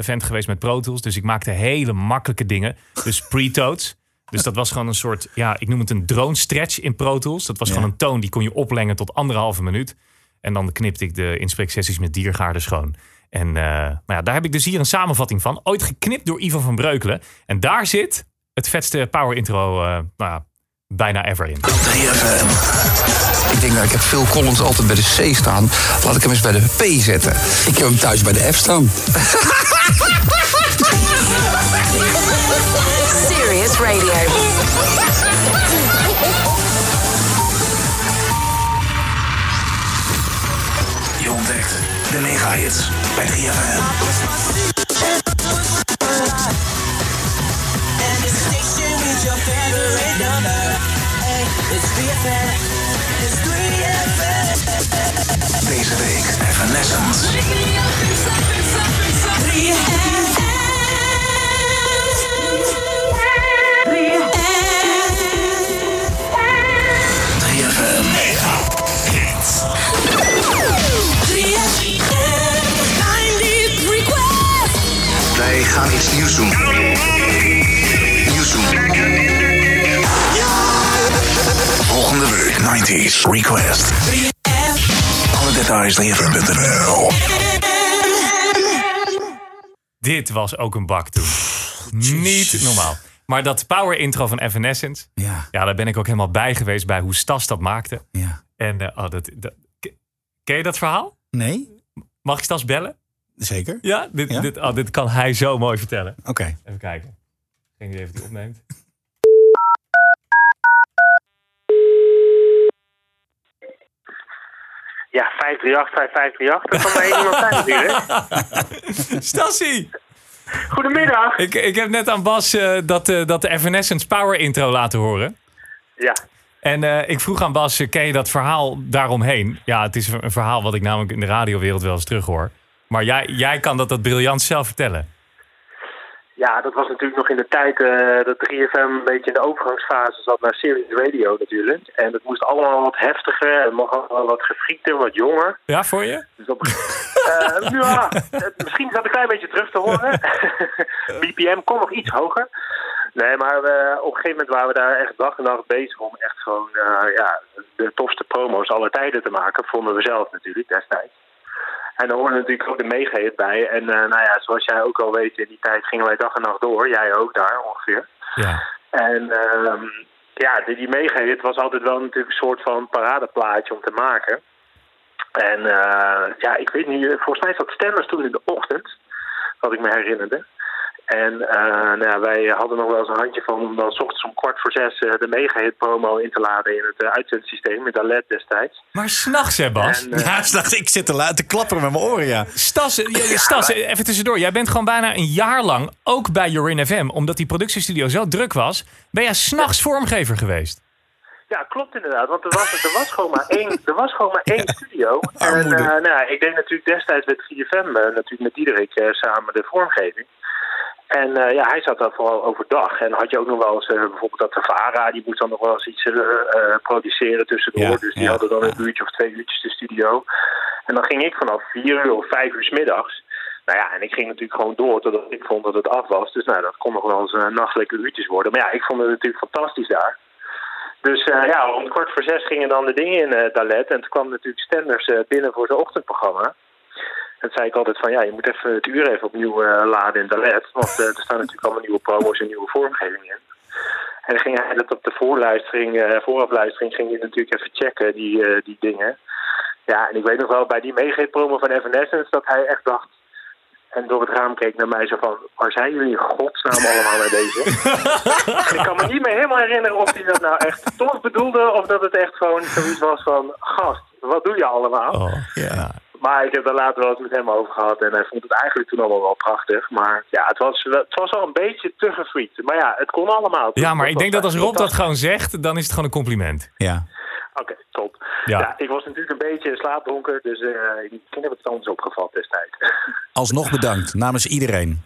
vent geweest met Pro Tools. Dus ik maakte hele makkelijke dingen. Dus pre-totes. Dus dat was gewoon een soort, ja, ik noem het een drone stretch in Pro Tools. Dat was Ja. gewoon een toon die kon je oplengen tot anderhalve minuut. En dan knipte ik de inspreeksessies met Diergaarden schoon. En uh, nou ja, daar heb ik dus hier een samenvatting van. Ooit geknipt door Ivan van Breukelen. En daar zit het vetste power intro uh, nou ja, bijna ever in. 3FM. Ik denk, nou, ik heb Phil Collins altijd bij de C staan. Laat ik hem eens bij de P zetten. Ik heb hem thuis bij de F staan. Serious Radio. Je ontdekt de mega-hits bij 3FM. It's 3FM. Deze week Evanescence. Request. Alle details 3FM.nl. Dit was ook een bak toen. Niet normaal. Maar dat power intro van Evanescence. Ja. Ja, daar ben ik ook helemaal bij geweest bij hoe Stas dat maakte. Ja. En eh, oh, dat, dat, ken je dat verhaal? Nee? Mag ik Stas bellen? Zeker? Ja, dit, Ja? Dit, oh, dit kan hij zo mooi vertellen. Oké. Even kijken. Geen idee of hij opneemt. Ja, 538, 5538. Dat kan maar één iemand zijn natuurlijk. Stassie! Goedemiddag. Ik, ik heb net aan Bas eh, dat, eh, dat de Evanescence Power intro laten horen. Ja. En eh, ik vroeg aan Bas, ken je dat verhaal daaromheen? Ja, het is een verhaal wat ik namelijk in de radiowereld wel eens terughoor. Maar jij, jij kan dat, dat briljant zelf vertellen. Ja, dat was natuurlijk nog in de tijd eh, dat 3FM een beetje in de overgangsfase zat naar Serious Radio natuurlijk. En het moest allemaal wat heftiger en nog allemaal wat gefriekter, wat jonger. Ja, voor je? Dus op, Eh, ja, misschien is dat een klein beetje terug te horen. BPM kon nog iets hoger. Nee, maar eh, op een gegeven moment waren we daar echt dag en nacht bezig om echt gewoon eh, ja, de tofste promo's aller tijden te maken. Vonden we zelf natuurlijk destijds. En daar hoorde natuurlijk ook de meegehit bij. En eh, nou ja, zoals jij ook al weet, in die tijd gingen wij dag en nacht door. Jij ook daar ongeveer. Ja. En ehm, ja, die, die meegehit was altijd wel natuurlijk een soort van paradeplaatje om te maken. En eh, ja, ik weet niet, volgens mij zat Stemmers toen in de ochtend, wat ik me herinnerde. En eh, nou ja, wij hadden nog wel eens een handje van om dan 's ochtends om kwart voor zes eh, de megahit promo in te laden in het uh, uitzendsysteem, met Alet destijds. Maar s'nachts, hè Bas? En, eh, Ja, s'nachts, ik zit te, la- te klapperen met mijn oren, ja. Stas, eh, ja, Stas, eh, even tussendoor. Jij bent gewoon bijna een jaar lang, ook bij Jorin FM, omdat die productiestudio zo druk was, ben jij s'nachts vormgever geweest. Ja, klopt inderdaad. Want er was, er was gewoon maar één, er was gewoon maar één studio. En armoede. eh, nou, ja, ik deed natuurlijk destijds met 3FM, eh, natuurlijk met Diederik eh, samen de vormgeving. En eh, ja, hij zat daar vooral overdag. En had je ook nog wel eens eh, bijvoorbeeld dat de VARA, die moest dan nog wel eens iets eh, produceren tussendoor. Ja, dus die ja, hadden dan ja. een uurtje of twee uurtjes de studio. En dan ging ik vanaf vier uur of vijf uur 's middags. Nou ja, en ik ging natuurlijk gewoon door totdat ik vond dat het af was. Dus nou, dat kon nog wel eens nachtelijke uurtjes worden. Maar ja, ik vond het natuurlijk fantastisch daar. Dus ja, om kwart voor zes gingen dan de dingen in het Dalet. En toen kwam natuurlijk Stenders binnen voor zijn ochtendprogramma. Toen zei ik altijd van, ja, je moet even het uur even opnieuw eh, laden in Dalet. Want eh, er staan natuurlijk allemaal nieuwe promos en nieuwe vormgeving in. En dan ging hij dat op de voorluistering, eh, voorafluistering, ging je natuurlijk even checken, die, die dingen. Ja, en ik weet nog wel bij die meegeefpromo van Evanescence dat hij echt dacht... En door het raam keek naar mij zo van... Waar zijn jullie in godsnaam allemaal mee bezig? ik kan me niet meer helemaal herinneren of hij dat nou echt tof bedoelde... of dat het echt gewoon zoiets was van... Gast, wat doe je allemaal? Oh, ja. Maar ik heb daar later wel eens met hem over gehad... en hij vond het eigenlijk toen allemaal wel prachtig. Maar ja, het was, wel- het was wel een beetje te gefreakt. Maar ja, het kon allemaal. Ja, maar ik denk dat als Rob dat gewoon zegt, dan is het gewoon een compliment. Ja. Oké, top. Ja. Ja. ik was natuurlijk een beetje slaapdronker... dus eh misschien heb ik het anders opgevat destijds. Alsnog bedankt, namens iedereen.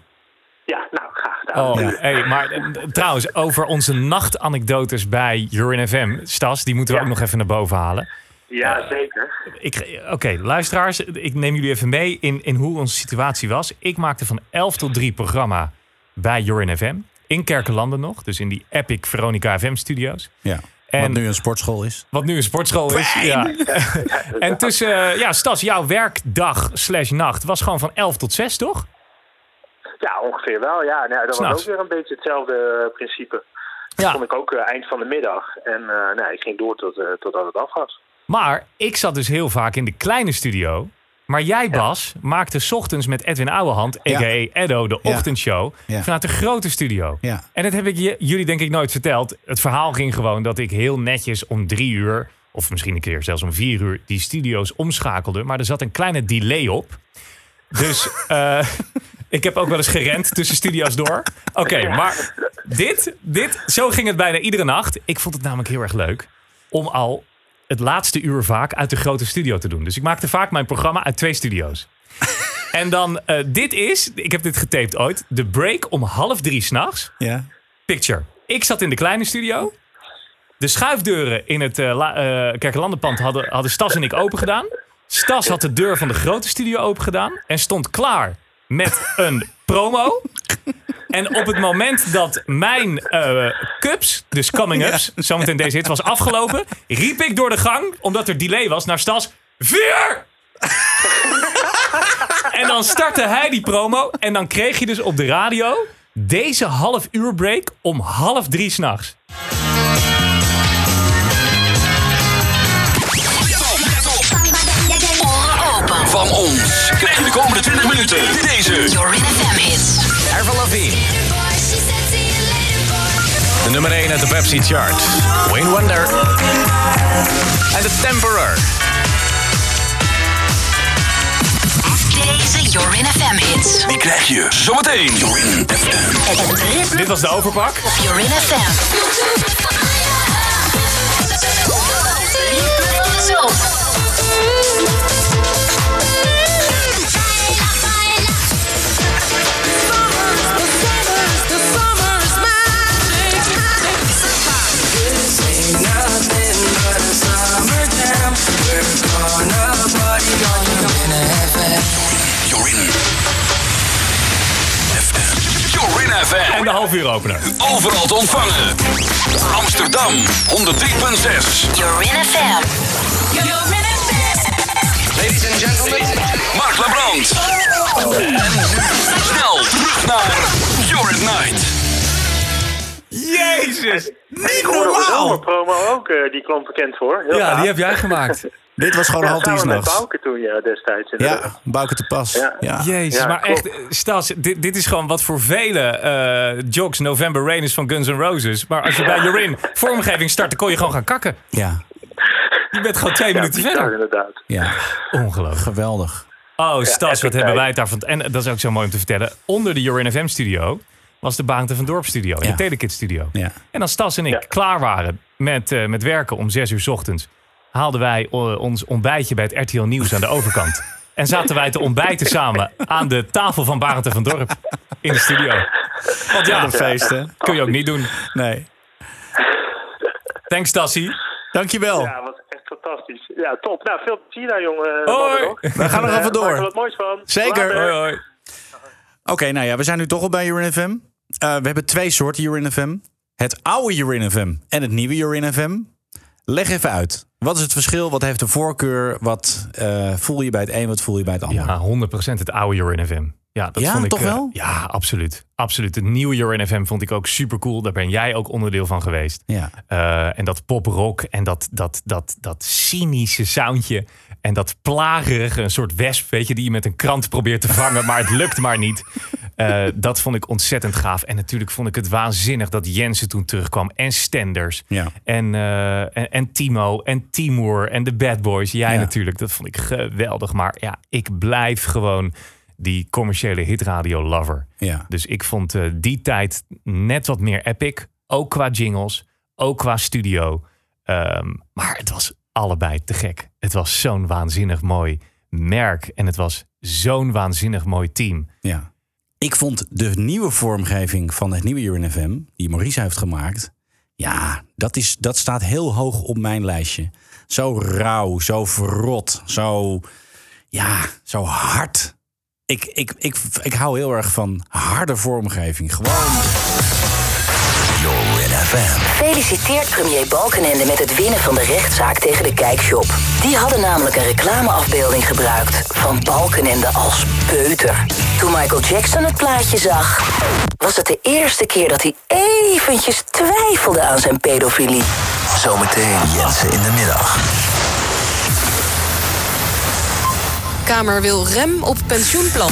ja, nou, graag gedaan. Oh, Ja. hey, maar eh, trouwens, over onze nachtanekdotes bij Jorin FM, Stas, die moeten we Ja. ook nog even naar boven halen. Ja, zeker. Ik- Oké, luisteraars, ik neem jullie even mee in, in hoe onze situatie was. Ik maakte van 11 tot 3 programma bij Jorin FM. In Kerkenlanden nog, dus in die epic Veronica FM studio's. Ja. En- Wat nu een sportschool is. Wat nu een sportschool is. Ja. en tussen, eh, ja, Stas, jouw werkdag slash nacht was gewoon van 11 tot 6, toch? Ja, ongeveer wel. Ja, nou, dat was ook weer een beetje hetzelfde eh, principe. Dat Ja. vond ik ook eh, eind van de middag. En eh, nou, ik ging door tot, eh, totdat het af was. Maar ik zat dus heel vaak in de kleine studio. Maar jij, Bas, maakte 's ochtends met Edwin Ouwehand, Ja. a.k.a. Eddo, de ochtendshow... Ja. vanuit de grote studio. En dat heb ik je- jullie denk ik nooit verteld. Het verhaal ging gewoon dat ik heel netjes om drie uur... of misschien een keer zelfs om vier uur die studio's omschakelde. Maar er zat een kleine delay op. Dus, eh, Ik heb ook wel eens gerend tussen studio's door. Oké, maar dit, dit, zo ging het bijna iedere nacht. Ik vond het namelijk heel erg leuk om al het laatste uur vaak uit de grote studio te doen. Dus ik maakte vaak mijn programma uit twee studio's. En dan, eh, dit is, ik heb dit getaped ooit, de break om half drie s'nachts. Ja. Picture. Ik zat in de kleine studio. De schuifdeuren in het uh, uh, Kerkelandenpand hadden, hadden Stas en ik open gedaan. Stas had de deur van de grote studio open gedaan en stond klaar met een promo. En op het moment dat mijn uh, cups, dus coming-ups, ja. zometeen deze hit was afgelopen, riep ik door de gang, omdat er delay was, naar Stas: Vier! en dan startte hij die promo en dan kreeg je dus op de radio deze half uur break om half drie s'nachts. Van ons krijg je de komende 20 minuten deze Lavigne. De nummer 1 uit de Pepsi chart. Wayne Wonder. En de Temperer. Deze Jorin FM hits. Die krijg je zometeen. Dit was de overpak. Jorin FM. Jorin FM. En de half uur opener. Overal te ontvangen. Amsterdam 103.6. Jorin FM. Ladies and gentlemen. Mark Labrand. En snel terug naar Jorin Night. Jezus! Niet normaal! zomerpromo ook, eh, die kwam bekend voor. Heel Ja, gaaf. die heb jij gemaakt. Dit was gewoon Ja, half met s'nachts. Bouke toen, ja, destijds. inderdaad. Ja, Bouke te pas. Ja. Ja. Jezus, Ja, maar klopt. echt, Stas, dit, dit is gewoon wat voor vele eh jocks November Rain is van Guns N' Roses. Maar als je bij Jorin vormgeving start, dan kon je gewoon gaan kakken. Ja. Je bent gewoon twee Ja, minuten bizar, verder. inderdaad. ja. Ongelooflijk. Geweldig. Oh, Stas, wat hebben wij het daarvan... En dat is ook zo mooi om te vertellen. Onder de Jorin FM studio was de Baante van Dorp studio. Ja. de Telekid studio. Ja. En als Stas en ik Ja. klaar waren met, eh, met werken om zes uur 's ochtends... haalden wij eh, ons ontbijtje bij het RTL Nieuws aan de overkant. En zaten wij te ontbijten samen aan de tafel van Barend van Dorp in de studio. Want ja, Wat een feest, hè? kun je ook niet doen. Nee. Thanks, Tassie. Dankjewel. Ja, was echt fantastisch. Ja, top. Nou, veel plezier daar, jongen. Hoi. We gaan nog En, even eh, maak er door. wat moois van. Zeker. Later. Hoi, hoi. Oké, nou ja, we zijn nu toch al bij Urin Eh, we hebben twee soorten Urin FM. Het oude Urin FM en het nieuwe Urin FM. Leg even uit. Wat is het verschil? Wat heeft de voorkeur? Wat eh, voel je bij het een? Wat voel je bij het ander? Ja, 100% het oude Jorin FM. Ja, dat Ja, vond ik, toch eh, wel? ja, absoluut. Absoluut. Het nieuwe Jorin FM vond ik ook super cool. Daar ben jij ook onderdeel van geweest. Ja. Eh, en dat poprock en dat, dat, dat, dat cynische soundje. En dat plagerige, een soort wesp, weet je, die je met een krant probeert te vangen, maar het lukt maar niet. Eh, dat vond ik ontzettend gaaf. En natuurlijk vond ik het waanzinnig dat Jensen toen terugkwam. En Stenders. Ja. En, en, en Timo en Timur en de Bad Boys. Jij Ja. natuurlijk. Dat vond ik geweldig. Maar ja, ik blijf gewoon die commerciële hitradio lover. Ja. Dus ik vond eh, die tijd net wat meer epic. Ook qua jingles, ook qua studio. Ehm, maar het was allebei te gek. Het was zo'n waanzinnig mooi merk. En het was zo'n waanzinnig mooi team. Ja. Ik vond de nieuwe vormgeving van het nieuwe Urin FM, die Maurice heeft gemaakt, ja, dat, is, dat staat heel hoog op mijn lijstje. Zo rauw, zo verrot, zo, ja, zo hard. Ik, ik, ik, ik hou heel erg van harde vormgeving. Gewoon. Feliciteert premier Balkenende met het winnen van de rechtszaak tegen de Kijkshop. Die hadden namelijk een reclameafbeelding gebruikt van Balkenende als peuter. Toen Michael Jackson het plaatje zag, was het de eerste keer dat hij eventjes twijfelde aan zijn pedofilie. Zometeen Jensen in de middag. Kamer wil rem op pensioenplan.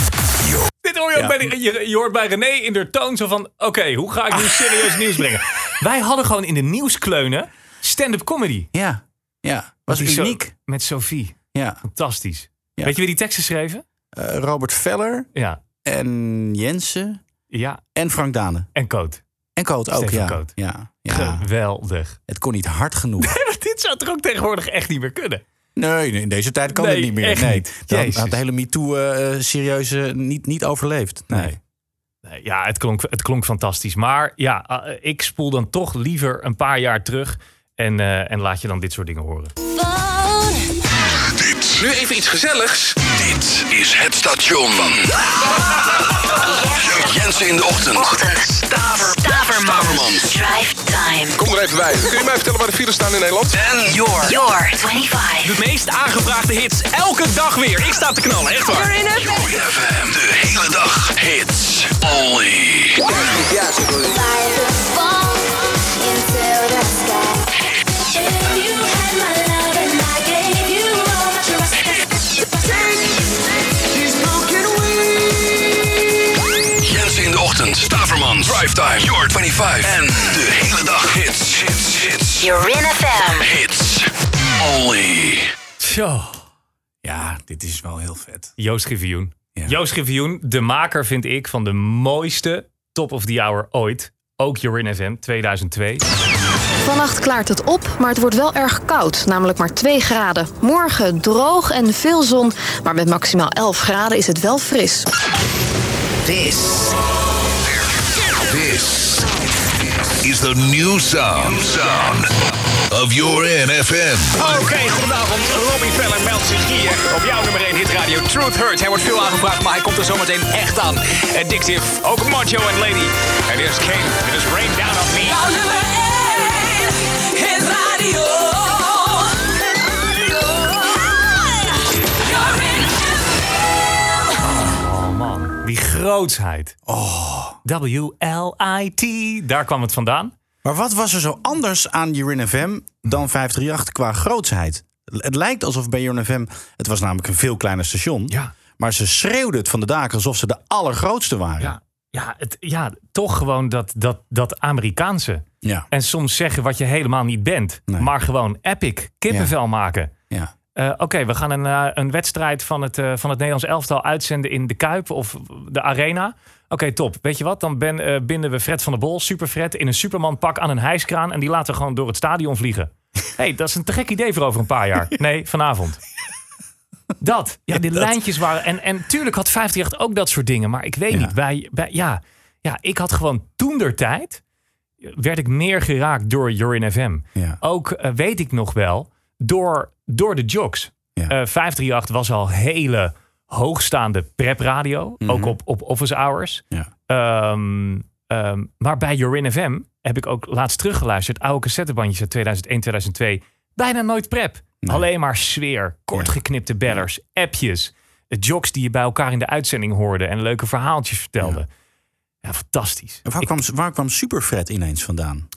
Dit hoor je ook bij de, je, je hoort bij René in de toon zo van... Oké, hoe ga ik nu serieus nieuws brengen? Wij hadden gewoon in de nieuwskleunen stand-up comedy. Ja, ja, was uniek. met Sophie. Ja. Fantastisch. Ja. Weet je wie die teksten schreven? Eh, Robert Veller Ja. en Jensen Ja, en Frank Dane. en Coat. En Coot ook, ja. ja. Geweldig. Het kon niet hard genoeg. Dit zou toch ook tegenwoordig echt niet meer kunnen? Nee, nee, in deze tijd kan Nee, het niet meer. echt nee, niet. Dan Jezus. had de hele MeToo-serieuze niet, niet overleefd. Nee. Nee, Ja, het klonk, het klonk fantastisch. Maar ja, eh, ik spoel dan toch liever een paar jaar terug. En, eh, en laat je dan dit soort dingen horen. Nu even iets gezelligs. Dit is het station van Jensen in de ochtend. Staverman. Drive time. Kom er even bij. Kun je mij vertellen waar de files staan in Nederland? En Your 25. De meest aangevraagde hits elke dag weer. Ik sta te knallen, echt waar. FM. De hele dag hits. Only. Ja, Drive time. Your 25. En de hele dag hits. Hits. Hits. You're in FM. Hits. Only. Zo. Ja, dit is wel heel vet. Joost Griffioen. Joost Griffioen, de maker vind ik van de mooiste Top of the Hour ooit. Ook Jorin FM 2002. Vannacht klaart het op, maar het wordt wel erg koud, namelijk maar 2 graden. Morgen droog en veel zon, maar met maximaal 11 graden is het wel fris. This. This is the new sound. Sound of your NFM. Oké, goedenavond. Robbie Veller meldt zich hier op jouw nummer 1 hitradio Truth Hurt. Hij wordt veel aangevraagd, maar hij komt er zometeen echt aan. Addictive, ook Macho en Lady. En dit is Kane, dit is Rain Down on Me. Jouw nummer 1 hitradio. Die grootsheid. Oh. W-L-I-T. Daar kwam het vandaan. Maar wat was er zo anders aan Urin FM dan 538 qua grootsheid? Het lijkt alsof bij Urin FM... Het was namelijk een veel kleiner station. Ja. Maar ze schreeuwden het van de daken alsof ze de allergrootste waren. Ja, ja, het, ja toch gewoon dat, dat, dat Amerikaanse. Ja. En soms zeggen wat je helemaal niet bent. Maar gewoon epic, kippenvel maken. Ja. Eh, Oké, we gaan een, eh, een wedstrijd van het, eh, van het Nederlands elftal uitzenden in de Kuip of de Arena. Oké, top. Weet je wat? Dan ben, binden we Fred van der Bol, super Fred, in een Superman pak aan een hijskraan. En die laten we gewoon door het stadion vliegen. hey, dat is een te gek idee voor over een paar jaar. Nee, vanavond. Dat. Ja, die dat. lijntjes waren. En, en tuurlijk had 538 ook dat soort dingen. Maar ik weet niet. Bij, bij, ja, ja, ik had gewoon toen der tijd. werd ik meer geraakt door Jorin FM. Ja. Ook weet ik nog wel. Door, door de jocks. Eh 538 was al hele hoogstaande prepradio. Mhm. Ook op, op office hours. Ja. Ehm, ehm, maar bij Jorin FM heb ik ook laatst teruggeluisterd. Oude cassettebandjes uit 2001, 2002. Bijna nooit prep. Alleen maar sfeer. Kortgeknipte bellers. Appjes. De jocks die je bij elkaar in de uitzending hoorde. En leuke verhaaltjes vertelden. Ja, fantastisch. Waar, kwam, waar kwam Superfred ineens vandaan?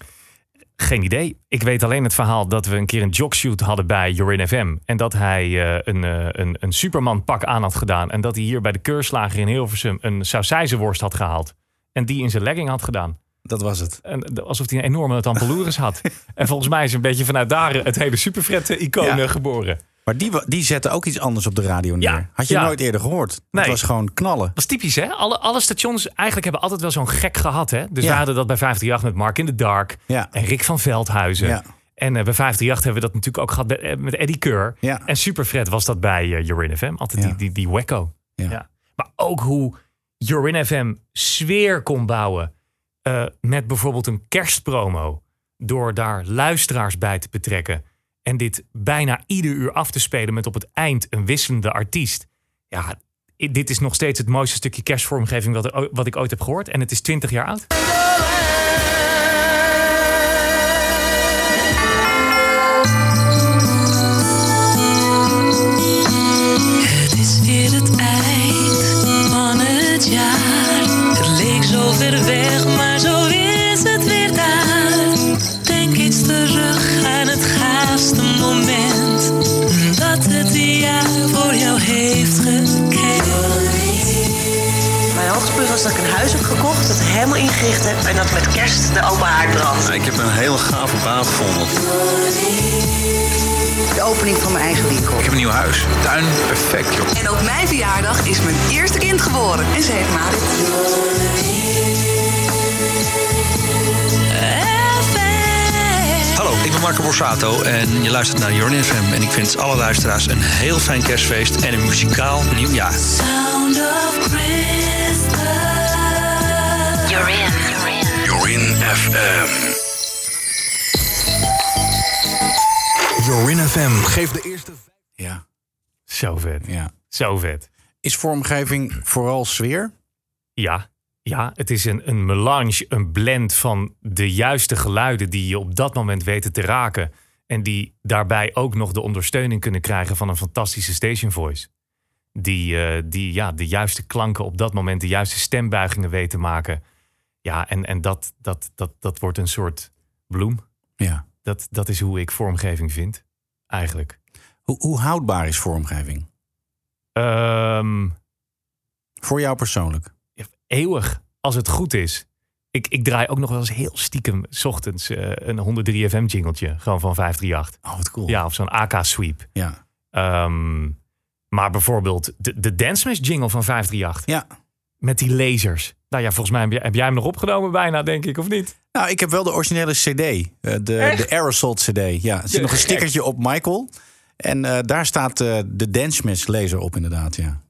Geen idee. Ik weet alleen het verhaal dat we een keer een jogshoot hadden bij Jorin FM. En dat hij eh, een, eh, een, een Superman pak aan had gedaan. En dat hij hier bij de keurslager in Hilversum een sausijzenworst had gehaald. En die in zijn legging had gedaan. Dat was het. En, eh, alsof hij een enorme tampeloeris had. en volgens mij is een beetje vanuit daar het hele Superfred-icoon Ja. eh, geboren. Maar die, die zette ook iets anders op de radio neer. Ja, Had je ja. nooit eerder gehoord. Nee. Het was gewoon knallen. Dat is typisch, hè? Alle, alle stations eigenlijk hebben altijd wel zo'n gek gehad, hè? Dus Ja. we hadden dat bij 538 met Mark in the Dark en Rick van Veldhuizen. En eh, bij 538 hebben we dat natuurlijk ook gehad bij- eh, met Eddie Keur. En Superfred was dat bij eh Jorin FM. Altijd die, die, die wacko. Ja. Maar ook hoe Jorin FM sfeer kon bouwen. met bijvoorbeeld een kerstpromo. Door daar luisteraars bij te betrekken. En dit bijna ieder uur af te spelen met op het eind een wisselende artiest. Ja, dit is nog steeds het mooiste stukje kerstvormgeving er wat ik ooit heb gehoord. En het is 20 jaar oud. Was dat ik een huis heb gekocht, dat helemaal ingericht heb en dat met kerst de open haard brandt. Ik heb een hele gave baan gevonden. De opening van mijn eigen winkel. Ik heb een nieuw huis. Tuin, perfect joh. En op mijn verjaardag is mijn eerste kind geboren. En ze heeft Marit. Hallo, ik ben Marco Borsato en je luistert naar Jorn FM. En ik wens alle luisteraars een heel fijn kerstfeest en een muzikaal nieuwjaar. Sound of Christmas. Jorin. Jorin FM. Jorin FM geeft de eerste... Ja. Zo vet. Ja. Zo vet. Is vormgeving vooral sfeer? Ja, ja, het is een, een melange, een blend van de juiste geluiden die je op dat moment weten te raken. En die daarbij ook nog de ondersteuning kunnen krijgen van een fantastische station voice. Die, eh, die ja, de juiste klanken op dat moment, de juiste stembuigingen weet te maken. Ja, en, en dat, dat, dat, dat wordt een soort bloem. Ja. Dat, dat is hoe ik vormgeving vind, eigenlijk. Hoe, hoe houdbaar is vormgeving? Ehm, Voor jou persoonlijk? eeuwig, als het goed is. Ik, ik draai ook nog wel eens heel stiekem 's ochtends eh, een 103 FM jingeltje. Gewoon van 538. Oh, wat cool. Ja, of zo'n AK-sweep. Ja. Ehm, maar bijvoorbeeld de, de Dance jingle van 538. Ja. Met die lasers. Nou ja, volgens mij heb jij, heb jij hem nog opgenomen bijna, denk ik, of niet? Nou, ik heb wel de originele CD. eh, de, de Aerosol CD. Ja, er zit nog een stickertje op Michael. En eh, daar staat eh, de Dance Mesh laser op inderdaad, ja.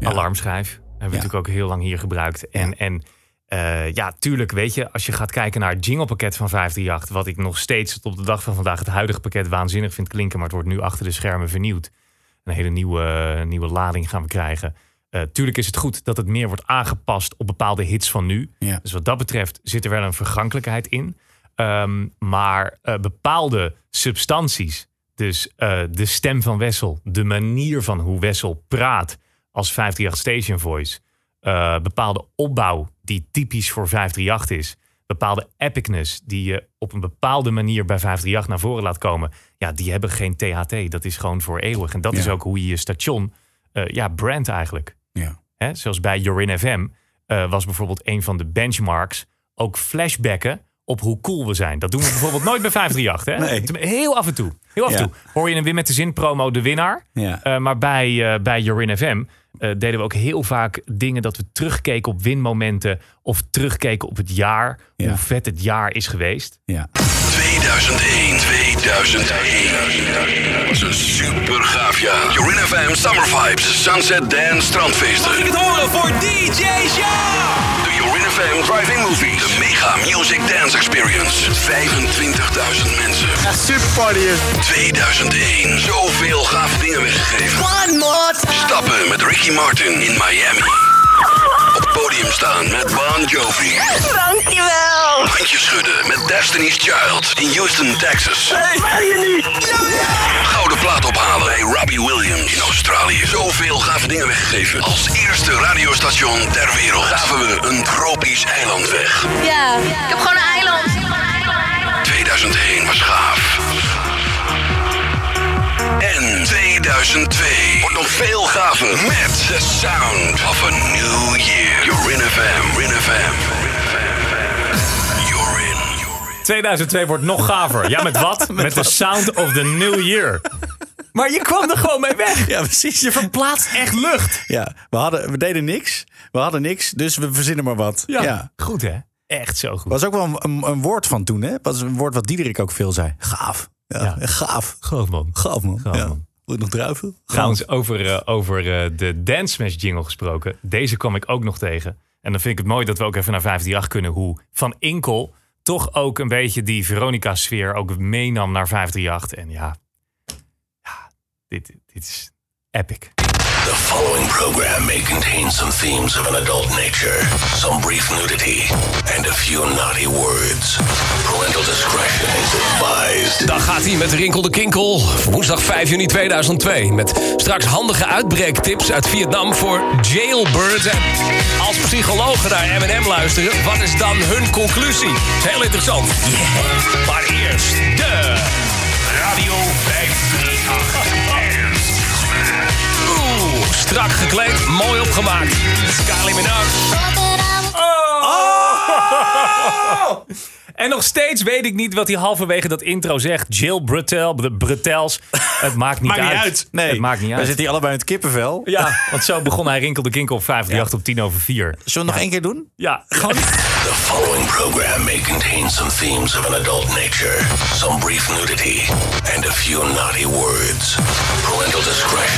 Alarmschijf. Hebben we natuurlijk ook heel lang hier gebruikt. En, en eh, ja, tuurlijk, weet je, als je gaat kijken naar het jinglepakket van 538, wat ik nog steeds tot op de dag van vandaag het huidige pakket waanzinnig vind klinken, maar het wordt nu achter de schermen vernieuwd. Een hele nieuwe, nieuwe lading gaan we krijgen. Eh, tuurlijk is het goed dat het meer wordt aangepast op bepaalde hits van nu. Ja. Dus wat dat betreft zit er wel een vergankelijkheid in. Ehm, maar eh, bepaalde substanties, dus de stem van Wessel, de manier van hoe Wessel praat als 538 Station Voice, bepaalde opbouw die typisch voor 538 is, bepaalde epicness die je op een bepaalde manier bij 538 naar voren laat komen, ja, die hebben geen THT. Dat is gewoon voor eeuwig. En dat is ook hoe je je station, eh, ja, brand eigenlijk. Ja. Hè, zoals bij Jorin FM eh, was bijvoorbeeld een van de benchmarks ook flashbacken op hoe cool we zijn. Dat doen we bijvoorbeeld nooit bij 538. Hè? Nee. Heel af en toe. Heel af en Ja. toe. Hoor je een Win met de Zin promo de winnaar. Ja. Eh, maar bij, eh, bij Jorin FM eh, deden we ook heel vaak dingen dat we terugkeken op winmomenten. Of terugkeken op het jaar. Hoe vet het jaar is geweest. Ja. 2001, 2001. was een super gaaf jaar. Jorin FM Summer Vibes, Sunset Dance Strandfeesten. Mag ik het horen voor DJ Sjaak? FM Driving Movies. De Mega Music Dance Experience. 25.000 mensen. Ja, super party is. 2001. Zoveel gave dingen weggegeven. One more time. Stappen met Ricky Martin in Miami. Op het podium staan met Bon Jovi. Dankjewel. Handjes schudden met Destiny's Child in Houston, Texas. Hey, ben je niet? Gouden plaat ophalen bij Robbie Williams in Australië. Zoveel gave dingen weggegeven. Als eerste radiostation ter wereld gaven we een tropisch eiland weg. Ja, ik heb gewoon een eiland. 2001 was gaaf. En 2002 wordt nog veel gaver met The Sound of a New Year. Jorin FM, Rin FM. 2002 wordt nog gaver. Ja, met wat? met de Sound of the New Year. Maar je kwam er gewoon mee weg. Ja, precies. Je verplaatst echt lucht. Ja, we, hadden, we deden niks. We hadden niks, dus we verzinnen maar wat. Ja, goed hè? Echt zo goed. Was ook wel een, een, een woord van toen, hè? Was een woord wat Diederik ook veel zei. Gaaf. Ja, gaaf. Gaaf man. Gaaf man. Gaaf, man. Wil je nog druiven? Trouwens, over, eh, over eh, de Dance Smash jingle gesproken. Deze kwam ik ook nog tegen. En dan vind ik het mooi dat we ook even naar 538 kunnen. Hoe Van Inkel toch ook een beetje die Veronica-sfeer ook meenam naar 538. En ja, ja dit, dit is epic. The following program may contain some themes of an adult nature, some brief nudity, and a few naughty words. Parental discretion is advised. Dan gaat hij met Rinkel de Kinkel. Woensdag 5 juni 2002. Met straks handige uitbreektips uit Vietnam voor jailbirds. En Als psychologen naar M&M luisteren, wat is dan hun conclusie? Dat is heel interessant. Yeah. Maar eerst de Radio 538. Strak gekleed, mooi opgemaakt. Kylie Minogue. Oh! En nog steeds weet ik niet wat hij halverwege dat intro zegt. Jill Brutel, de Brutels. Het maakt niet Maakt niet uit. Nee. Het maakt niet Dan uit. zit hij allebei in het kippenvel. Ja, want zo begon hij Rinkel de Kinkel op 538 op 10 over 4. Zullen we nog één keer doen? Ja, gewoon. The following program may contain some themes of an adult nature, some brief nudity, and a few naughty words. Parental discretion. Dan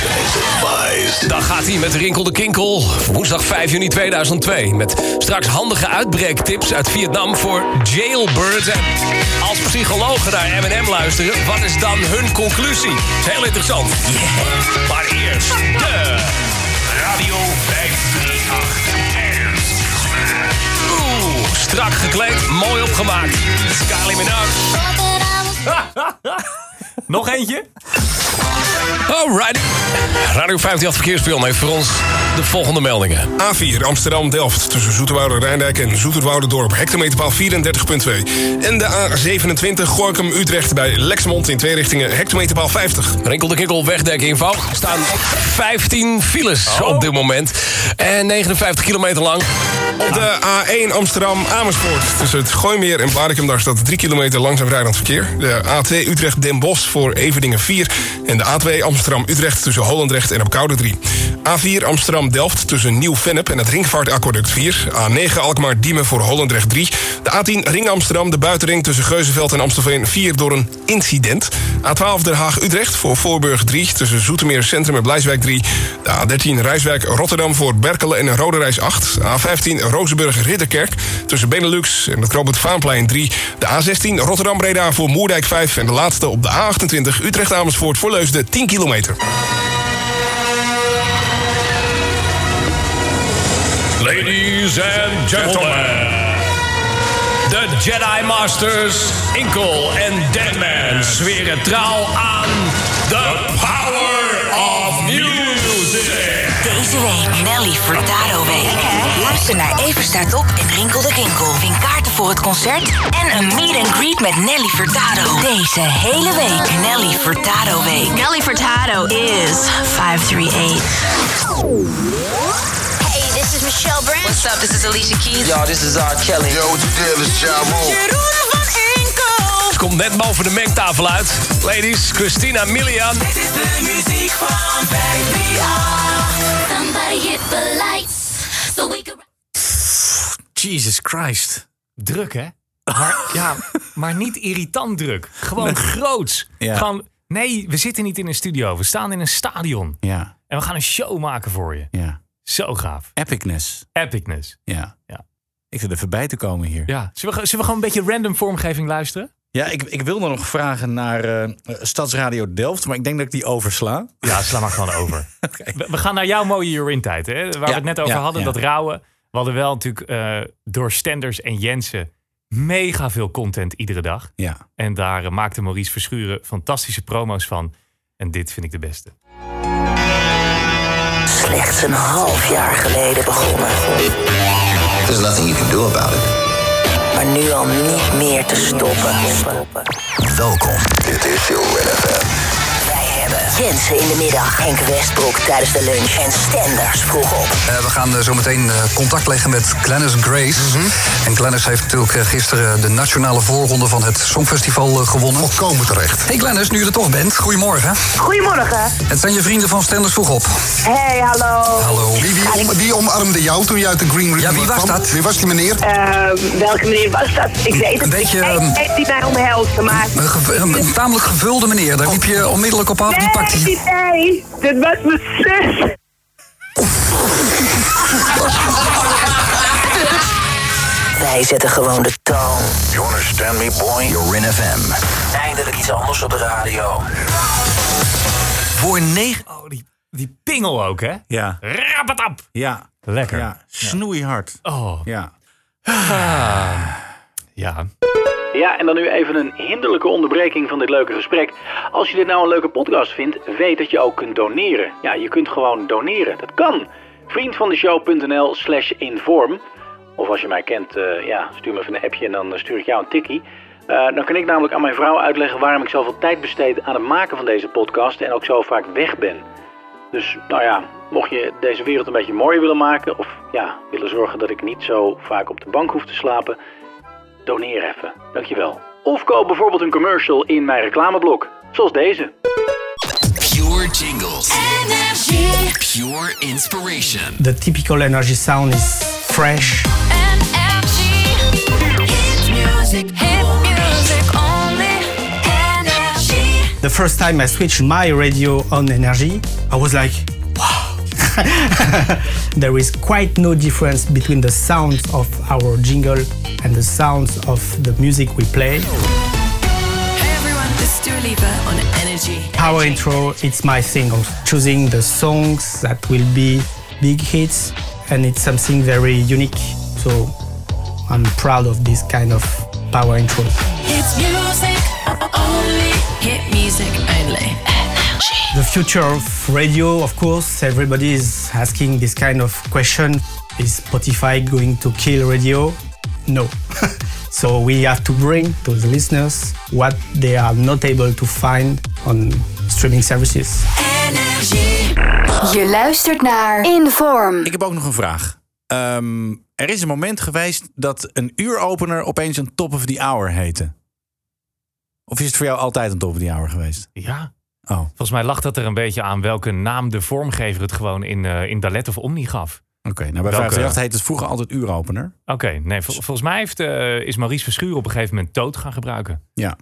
gaat hij met Rinkel de Kinkel. Woensdag 5 juni 2002. Met straks handige uitbreektips uit Vietnam voor jailbirds. En als psychologen naar M&M luisteren, wat is dan hun conclusie? Dat is heel interessant. Yeah. Maar eerst de Radio 538. Oeh, strak gekleed, mooi opgemaakt. Kylie Minogue. Nog eentje? Alright. Radio 58 Verkeerspion heeft voor ons de volgende meldingen. A4 Amsterdam-Delft tussen Zoeterwoude Rijndijk en Zoeterwoude-dorp. Hectometerpaal 34.2. En de A27 Gorkum-Utrecht bij Lexmond in twee richtingen. Hectometerpaal 50. Rinkel de Kikkel wegdek info. Er staan 15 files op dit moment. En 59 kilometer lang. Op de A1 Amsterdam-Amersfoort tussen het Gooimeer en Blaricum. Daar staat 3 kilometer langzaam rijdend verkeer. De A2 Utrecht-Den Bosch voor Everdingen 4. En de A2 Amsterdam-Utrecht tussen Hollandrecht en Opkoude 3. A4 Amsterdam-Delft tussen Nieuw-Vennep en het Ringvaartaquaduct 4. A9 Alkmaar-Diemen voor Hollandrecht 3. De A10 Ring Amsterdam, de buitenring tussen Geuzenveld en Amstelveen 4 door een incident. A12 Den Haag-Utrecht voor Voorburg 3 tussen Zoetermeer Centrum en Blijswijk 3. De A13 Rijswijk-Rotterdam voor Berkelen en Rode Reis 8. A15 Rozenburg-Ridderkerk tussen Benelux en het Knooppunt Vaanplein 3. De A16 Rotterdam-Breda voor Moerdijk 5. En de laatste op de A28 Utrecht-Amersfoort voor Leusden 10 kilometer. Ladies and gentlemen. De Jedi Masters, Inkel en Deadman zweren trouw aan The Power. Deze week Nelly Furtado Week. Luister naar Even staat op en Rinkel de Kinkel. Vin kaarten voor het concert en een meet and greet met Nelly Furtado. Deze hele week Nelly Furtado Week. Nelly Furtado is 538. Hey, this is Michelle Branch. What's up? This is Alicia Keys. Yo, this is R. Kelly. Yo, what you deal is Ja Jeroen van. Komt net boven de mengtafel uit. Ladies, Christina Milian. Dit is de muziek van 538. Somebody hit the lights. So we can... Jesus Christ. Druk, hè? Maar, ja, maar niet irritant druk. Gewoon groots. Ja. Gewoon, nee, we zitten niet in een studio. We staan in een stadion. Ja. En we gaan een show maken voor je. Ja. Zo gaaf. Epicness. Epicness. Ja. Ja. Ik zit er voorbij te komen hier. Ja. Zullen we, zullen we gewoon een beetje random vormgeving luisteren? Ja, ik, ik wilde nog vragen naar eh, Stadsradio Delft, maar ik denk dat ik die oversla. Ja, sla maar gewoon over. we, we gaan naar jouw mooie Urin-tijd, hè? Waar we het net over ja, hadden, ja. dat rouwen. We hadden wel natuurlijk eh, door Stenders en Jensen mega veel content iedere dag. Ja. En daar eh, maakte Maurice Verschuren fantastische promo's van. En dit vind ik de beste. Slechts een half jaar geleden begonnen. There's nothing you can do about it. Maar nu al niet meer te stoppen. Welkom. Dit is Jorin FM. Hebben Jensen in de middag, Henk Westbroek tijdens de lunch en Stenders vroeg op. Eh, we gaan eh, zo meteen eh, contact leggen met Glennis Grace. En Glennis heeft natuurlijk gisteren de nationale voorronde van het Songfestival gewonnen. Volkomen terecht. Hey Glennis, nu je er toch bent, goedemorgen. Goedemorgen. Het zijn je vrienden van Stenders vroeg op. Hey, hallo. Hallo. Wie, wie, om- wie omarmde jou toen je uit de Green River Ja, wie was kwam? dat? Wie was die meneer? Eh, welke meneer was dat? Ik weet het Een beetje, niet. ehm, Hij heeft die mij omhelzen, maar... Een, gev- een, een tamelijk gevulde meneer, daar liep je onmiddellijk op af. Die pakt Nee, hij. niet hij. Dit was mijn zus. Wij zetten gewoon de toon. You understand me, boy? Jorin FM. Eindelijk iets anders op de radio. Voor negen... Oh, die, die pingel ook, hè? Ja. Rappatap. Ja. Lekker. Ja. Snoeihard. Oh. Ja. Ja. Ja, en dan nu even een hinderlijke onderbreking van dit leuke gesprek. Als je dit nou een leuke podcast vindt, weet dat je ook kunt doneren. Ja, je kunt gewoon doneren. Dat kan. Vriendvandeshow.nl slash inform. Of als je mij kent, eh, ja, stuur me even een appje en dan stuur ik jou een tikkie. Eh, dan kan ik namelijk aan mijn vrouw uitleggen waarom ik zoveel tijd besteed aan het maken van deze podcast en ook zo vaak weg ben. Dus nou ja, mocht je deze wereld een beetje mooier willen maken of ja, willen zorgen dat ik niet zo vaak op de bank hoef te slapen, doneer even. Dankjewel. Of koop bijvoorbeeld een commercial in mijn reclameblok, zoals deze. Pure jingles. Energy. Pure inspiration. The typical energy sound is fresh. music. Hit music only. Energy. The first time I switched my radio on energy, I was like. there is quite no difference between the sounds of our jingle and the sounds of the music we play. Hey everyone, this is on Energy. Power intro, it's my thing of choosing the songs that will be big hits, and it's something very unique. So I'm proud of this kind of power intro. Hits music only. Hit music only. Energy. The future of radio, of course, everybody is asking this kind of question. Is Spotify going to kill radio? No. so we have to bring to the listeners what they are not able to find on streaming services. Je luistert naar Inform. Ik heb ook nog een vraag. Ehm, er is een moment geweest dat een uuropener opeens een top of the hour heette. Of is het voor jou altijd een top of the hour geweest? Ja. Oh. Volgens mij lag dat er een beetje aan welke naam de vormgever het gewoon in, eh, in Dalet of Omni gaf. Oké, nou bij Welke- 538 heet het vroeger altijd uuropener. Oké, nee, vol- volgens mij heeft, eh, is Maurice Verschuur op een gegeven moment Toot gaan gebruiken. Ja.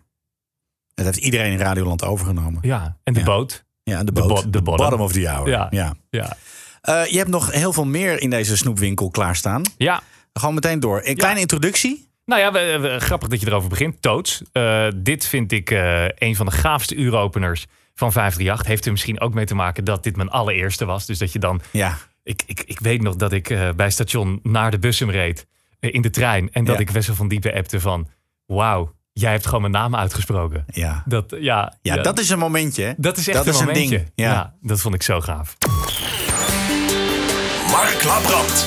Dat heeft iedereen in Radioland overgenomen. Ja, en de boot. Ja, de De boot. bo- de bottom. bottom of the hour. Ja. ja. Ja. Eh, je hebt nog heel veel meer in deze snoepwinkel klaarstaan. Ja. Gewoon meteen door. Een kleine introductie. Nou ja, we- we- grappig dat je erover begint. Toots. Dit vind ik een van de gaafste uuropeners van 538. Heeft er misschien ook mee te maken dat dit mijn allereerste was. Dus dat je dan... Ja. Ik, ik, ik weet nog dat ik eh, bij station naar de bussum reed. eh, in de trein. En dat Ja. ik Wessel van Diepen appte van... Wauw, jij hebt gewoon mijn naam uitgesproken. Ja. Dat, ja, Ja, dat is een momentje. hè? Dat is echt dat een is een momentje. ding. Ja. Ja. dat vond ik zo gaaf. Mark Labrand.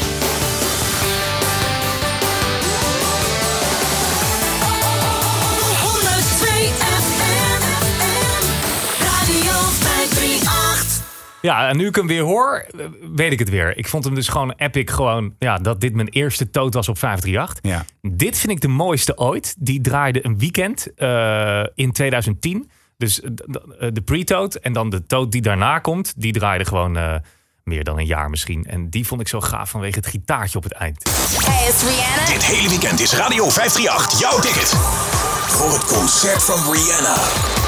Ja, en nu ik hem weer hoor, weet ik het weer. Ik vond hem dus gewoon epic. Gewoon, ja, dat dit mijn eerste toot was op 538. Ja. Dit vind ik de mooiste ooit. Die draaide een weekend eh, in 2010. Dus eh, eh, de pre-toot en dan de toot die daarna komt. Die draaide gewoon eh, meer dan een jaar misschien. En die vond ik zo gaaf vanwege het gitaartje op het eind. Hey, it's Rihanna. Dit hele weekend is Radio 538 jouw ticket. Voor het concert van Rihanna.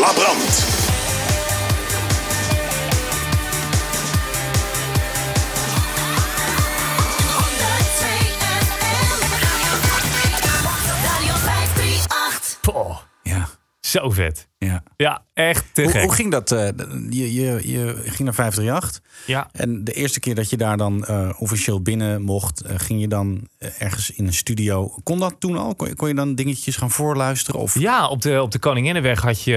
Mark zo vet. Ja. Ja, echt te Hoe, gek. hoe ging dat? eh, je, je, je ging naar 538. Ja. En de eerste keer dat je daar dan eh, officieel binnen mocht, eh, ging je dan ergens in een studio. Kon dat toen al? Kon je, kon je dan dingetjes gaan voorluisteren? Of... Ja, op de, op de Koninginnenweg had je,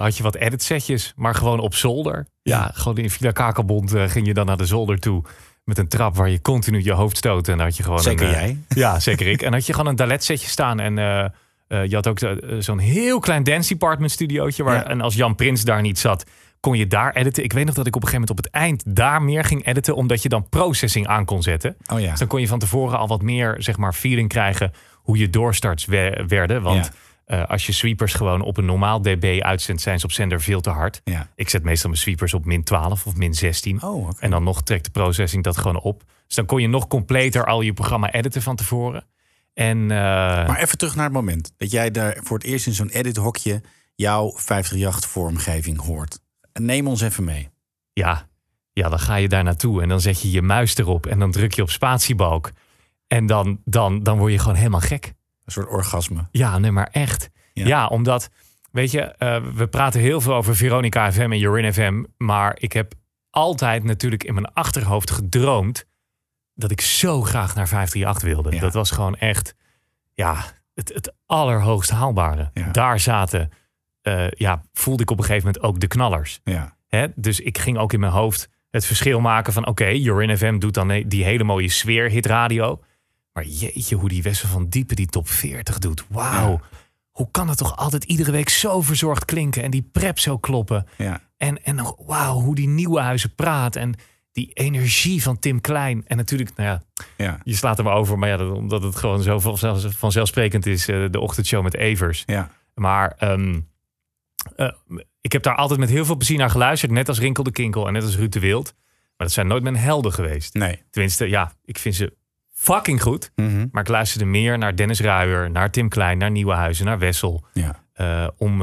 had je wat editsetjes, maar gewoon op zolder. Ja, gewoon in Villa Kakelbond ging je dan naar de zolder toe met een trap waar je continu je hoofd stoot. En dan had je gewoon Zeker een, jij. Ja, zeker ik. En had je gewoon een daletsetje staan en eh, je had ook eh, zo'n heel klein dance department studiootje. Waar, Ja. En als Jan Prins daar niet zat, kon je daar editen. Ik weet nog dat ik op een gegeven moment op het eind daar meer ging editen, omdat je dan processing aan kon zetten. Oh ja. Dus dan kon je van tevoren al wat meer zeg maar, feeling krijgen hoe je doorstarts we- werden. Want eh, als je sweepers gewoon op een normaal dB uitzendt, zijn ze op zender veel te hard. Ja. Ik zet meestal mijn sweepers op min 12 of min 16. Oh. En dan nog trekt de processing dat gewoon op. Dus dan kon je nog completer al je programma editen van tevoren. En, eh, Maar even terug naar het moment dat jij daar voor het eerst in zo'n edit-hokje jouw 538-vormgeving hoort. Neem ons even mee. ja, ja, dan ga je daar naartoe en dan zet je je muis erop en dan druk je op spatiebalk. En dan, dan, dan word je gewoon helemaal gek. Een soort orgasme. Ja, nee, maar echt. Ja. Ja, omdat, weet je, eh, we praten heel veel over Veronica FM en Jorin FM. Maar ik heb altijd natuurlijk in mijn achterhoofd gedroomd dat ik zo graag naar 538 wilde. Ja. Dat was gewoon echt, ja, het, het allerhoogst haalbare. Ja. Daar zaten eh, ja, voelde ik op een gegeven moment ook de knallers. Ja. Hè? Dus ik ging ook in mijn hoofd het verschil maken van... oké, Jorin FM doet dan die hele mooie sfeer, hitradio. Maar jeetje, hoe die Wessel van Diepen die top 40 doet. Wauw. Hoe kan het toch altijd iedere week zo verzorgd klinken... en die prep zo kloppen. Ja. En, en wauw, hoe die nieuwe huizen praat... en die energie van Tim Klein. En natuurlijk, nou ja, Ja. je slaat er maar over. Maar ja, dat- omdat het gewoon zo vanzelf- vanzelfsprekend is... eh, de ochtendshow met Evers. Ja. Maar ehm, eh, ik heb daar altijd met heel veel plezier naar geluisterd. Net als Rinkel de Kinkel en net als Ruud de Wild. Maar dat zijn nooit mijn helden geweest. Nee. Tenminste, ja, ik vind ze fucking goed. Mhm. Maar ik luisterde meer naar Dennis Ruijer, naar Tim Klein, naar Nieuwenhuizen, naar Wessel. Ja. eh, om,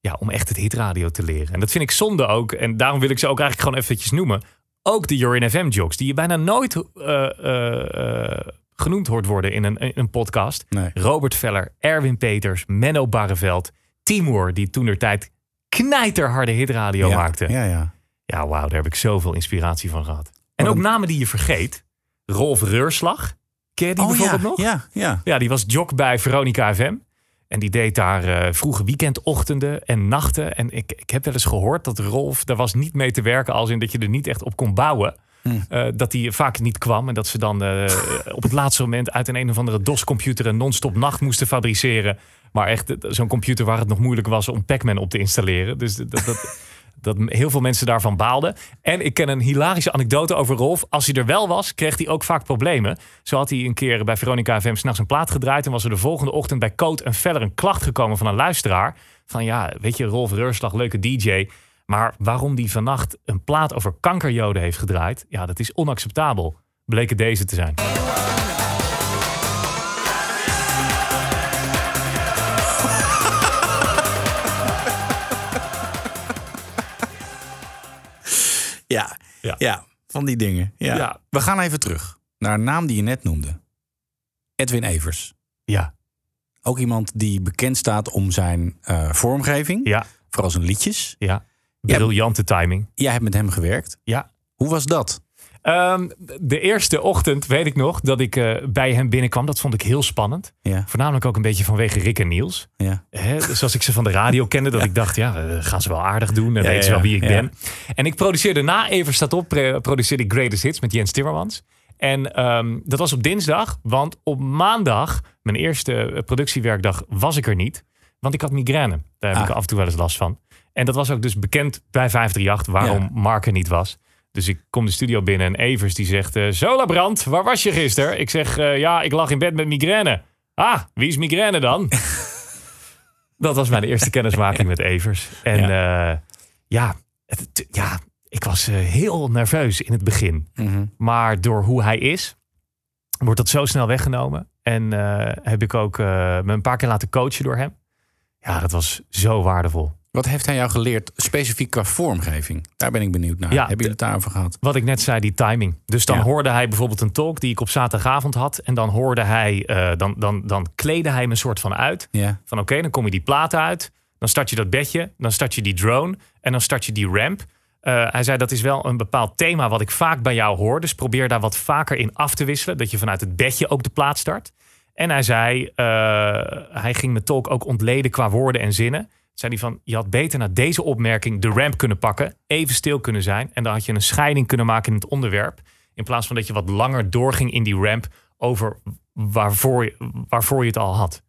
ja, om echt het hitradio te leren. En dat vind ik zonde ook. En daarom wil ik ze ook eigenlijk gewoon eventjes noemen. Ook de Jorin FM jocks, die je bijna nooit eh, eh, eh, genoemd hoort worden in een, in een podcast. Nee. Robert Veller, Erwin Peters, Menno Barreveld, Timur, die toen tijd knijterharde hitradio Ja, maakte. Ja, ja. Ja, wauw, daar heb ik zoveel inspiratie van gehad. En ook namen die je vergeet. Rolf Reurslag. Ken je die Oh, bijvoorbeeld ja, nog? ja, ja. Ja, die was jock bij Veronica FM. En die deed daar eh, vroege weekendochtenden en nachten. En ik, ik heb wel eens gehoord dat Rolf, daar was niet mee te werken... als in dat je er niet echt op kon bouwen. Eh, dat hij vaak niet kwam. En dat ze dan eh, op het laatste moment uit een een of andere DOS-computer... een non-stop nacht moesten fabriceren. Maar echt zo'n computer waar het nog moeilijk was om Pac-Man op te installeren. Dus dat... dat dat heel veel mensen daarvan baalden. En ik ken een hilarische anekdote over Rolf. Als hij er wel was, kreeg hij ook vaak problemen. Zo had hij een keer bij Veronica FM s'nachts een plaat gedraaid... en was er de volgende ochtend bij Coat en Veller een klacht gekomen van een luisteraar. Van ja, weet je, Rolf Reurslag, leuke DJ... maar waarom die vannacht een plaat over kankerjoden heeft gedraaid... ja, dat is onacceptabel. Bleek deze te zijn. Ja. Ja. ja, van die dingen. Ja. Ja. We gaan even terug naar een naam die je net noemde. Edwin Evers. Ja. Ook iemand die bekend staat om zijn eh, vormgeving. Ja. Vooral zijn liedjes. Ja. Briljante timing. Jij hebt met hem gewerkt. Ja. Hoe was dat? Ehm, de eerste ochtend weet ik nog dat ik eh, bij hem binnenkwam. Dat vond ik heel spannend. Ja. Voornamelijk ook een beetje vanwege Rick en Niels. Ja. Hè, zoals ik ze van de radio kende. Dat ik dacht, ja, eh, gaan ze wel aardig doen. En Ja, weten ze wel wie ik ben. En ik produceerde na Even staat op, produceerde ik Greatest Hits met Jens Timmermans. En ehm, dat was op dinsdag. Want op maandag, mijn eerste eh, productiewerkdag, was ik er niet. Want ik had migraine. Daar heb Ah. ik af en toe wel eens last van. En dat was ook dus bekend bij 538 waarom. Mark er niet was. Dus ik kom de studio binnen en Evers die zegt... eh Zola Brand, waar was je gisteren? Ik zeg, eh, ja, ik lag in bed met migraine. Ah, wie is migraine dan? dat was mijn eerste kennismaking met Evers. En ja, ja, het- ja ik was eh, heel nerveus in het begin. Mhm. Maar door hoe hij is, wordt dat zo snel weggenomen. En eh, heb ik ook eh, me een paar keer laten coachen door hem. Ja, dat was zo waardevol. Wat heeft hij jou geleerd specifiek qua vormgeving? Daar ben ik benieuwd naar. Ja, Hebben jullie het daarover gehad? Wat ik net zei, die timing. Dus dan Ja. hoorde hij bijvoorbeeld een talk die ik op zaterdagavond had. En dan hoorde hij, eh, dan, dan, dan kleedde hij me een soort van uit. Ja. Van oké, dan kom je die plaat uit. Dan start je dat bedje. Dan start je die drone. En dan start je die ramp. Eh, hij zei dat is wel een bepaald thema wat ik vaak bij jou hoor. Dus probeer daar wat vaker in af te wisselen. Dat je vanuit het bedje ook de plaat start. En hij zei, eh, hij ging mijn talk ook ontleden qua woorden en zinnen. Zei hij van, je had beter naar deze opmerking de ramp kunnen pakken. Even stil kunnen zijn. En dan had je een scheiding kunnen maken in het onderwerp. In plaats van dat je wat langer doorging in die ramp over waarvoor je, waarvoor je het al had.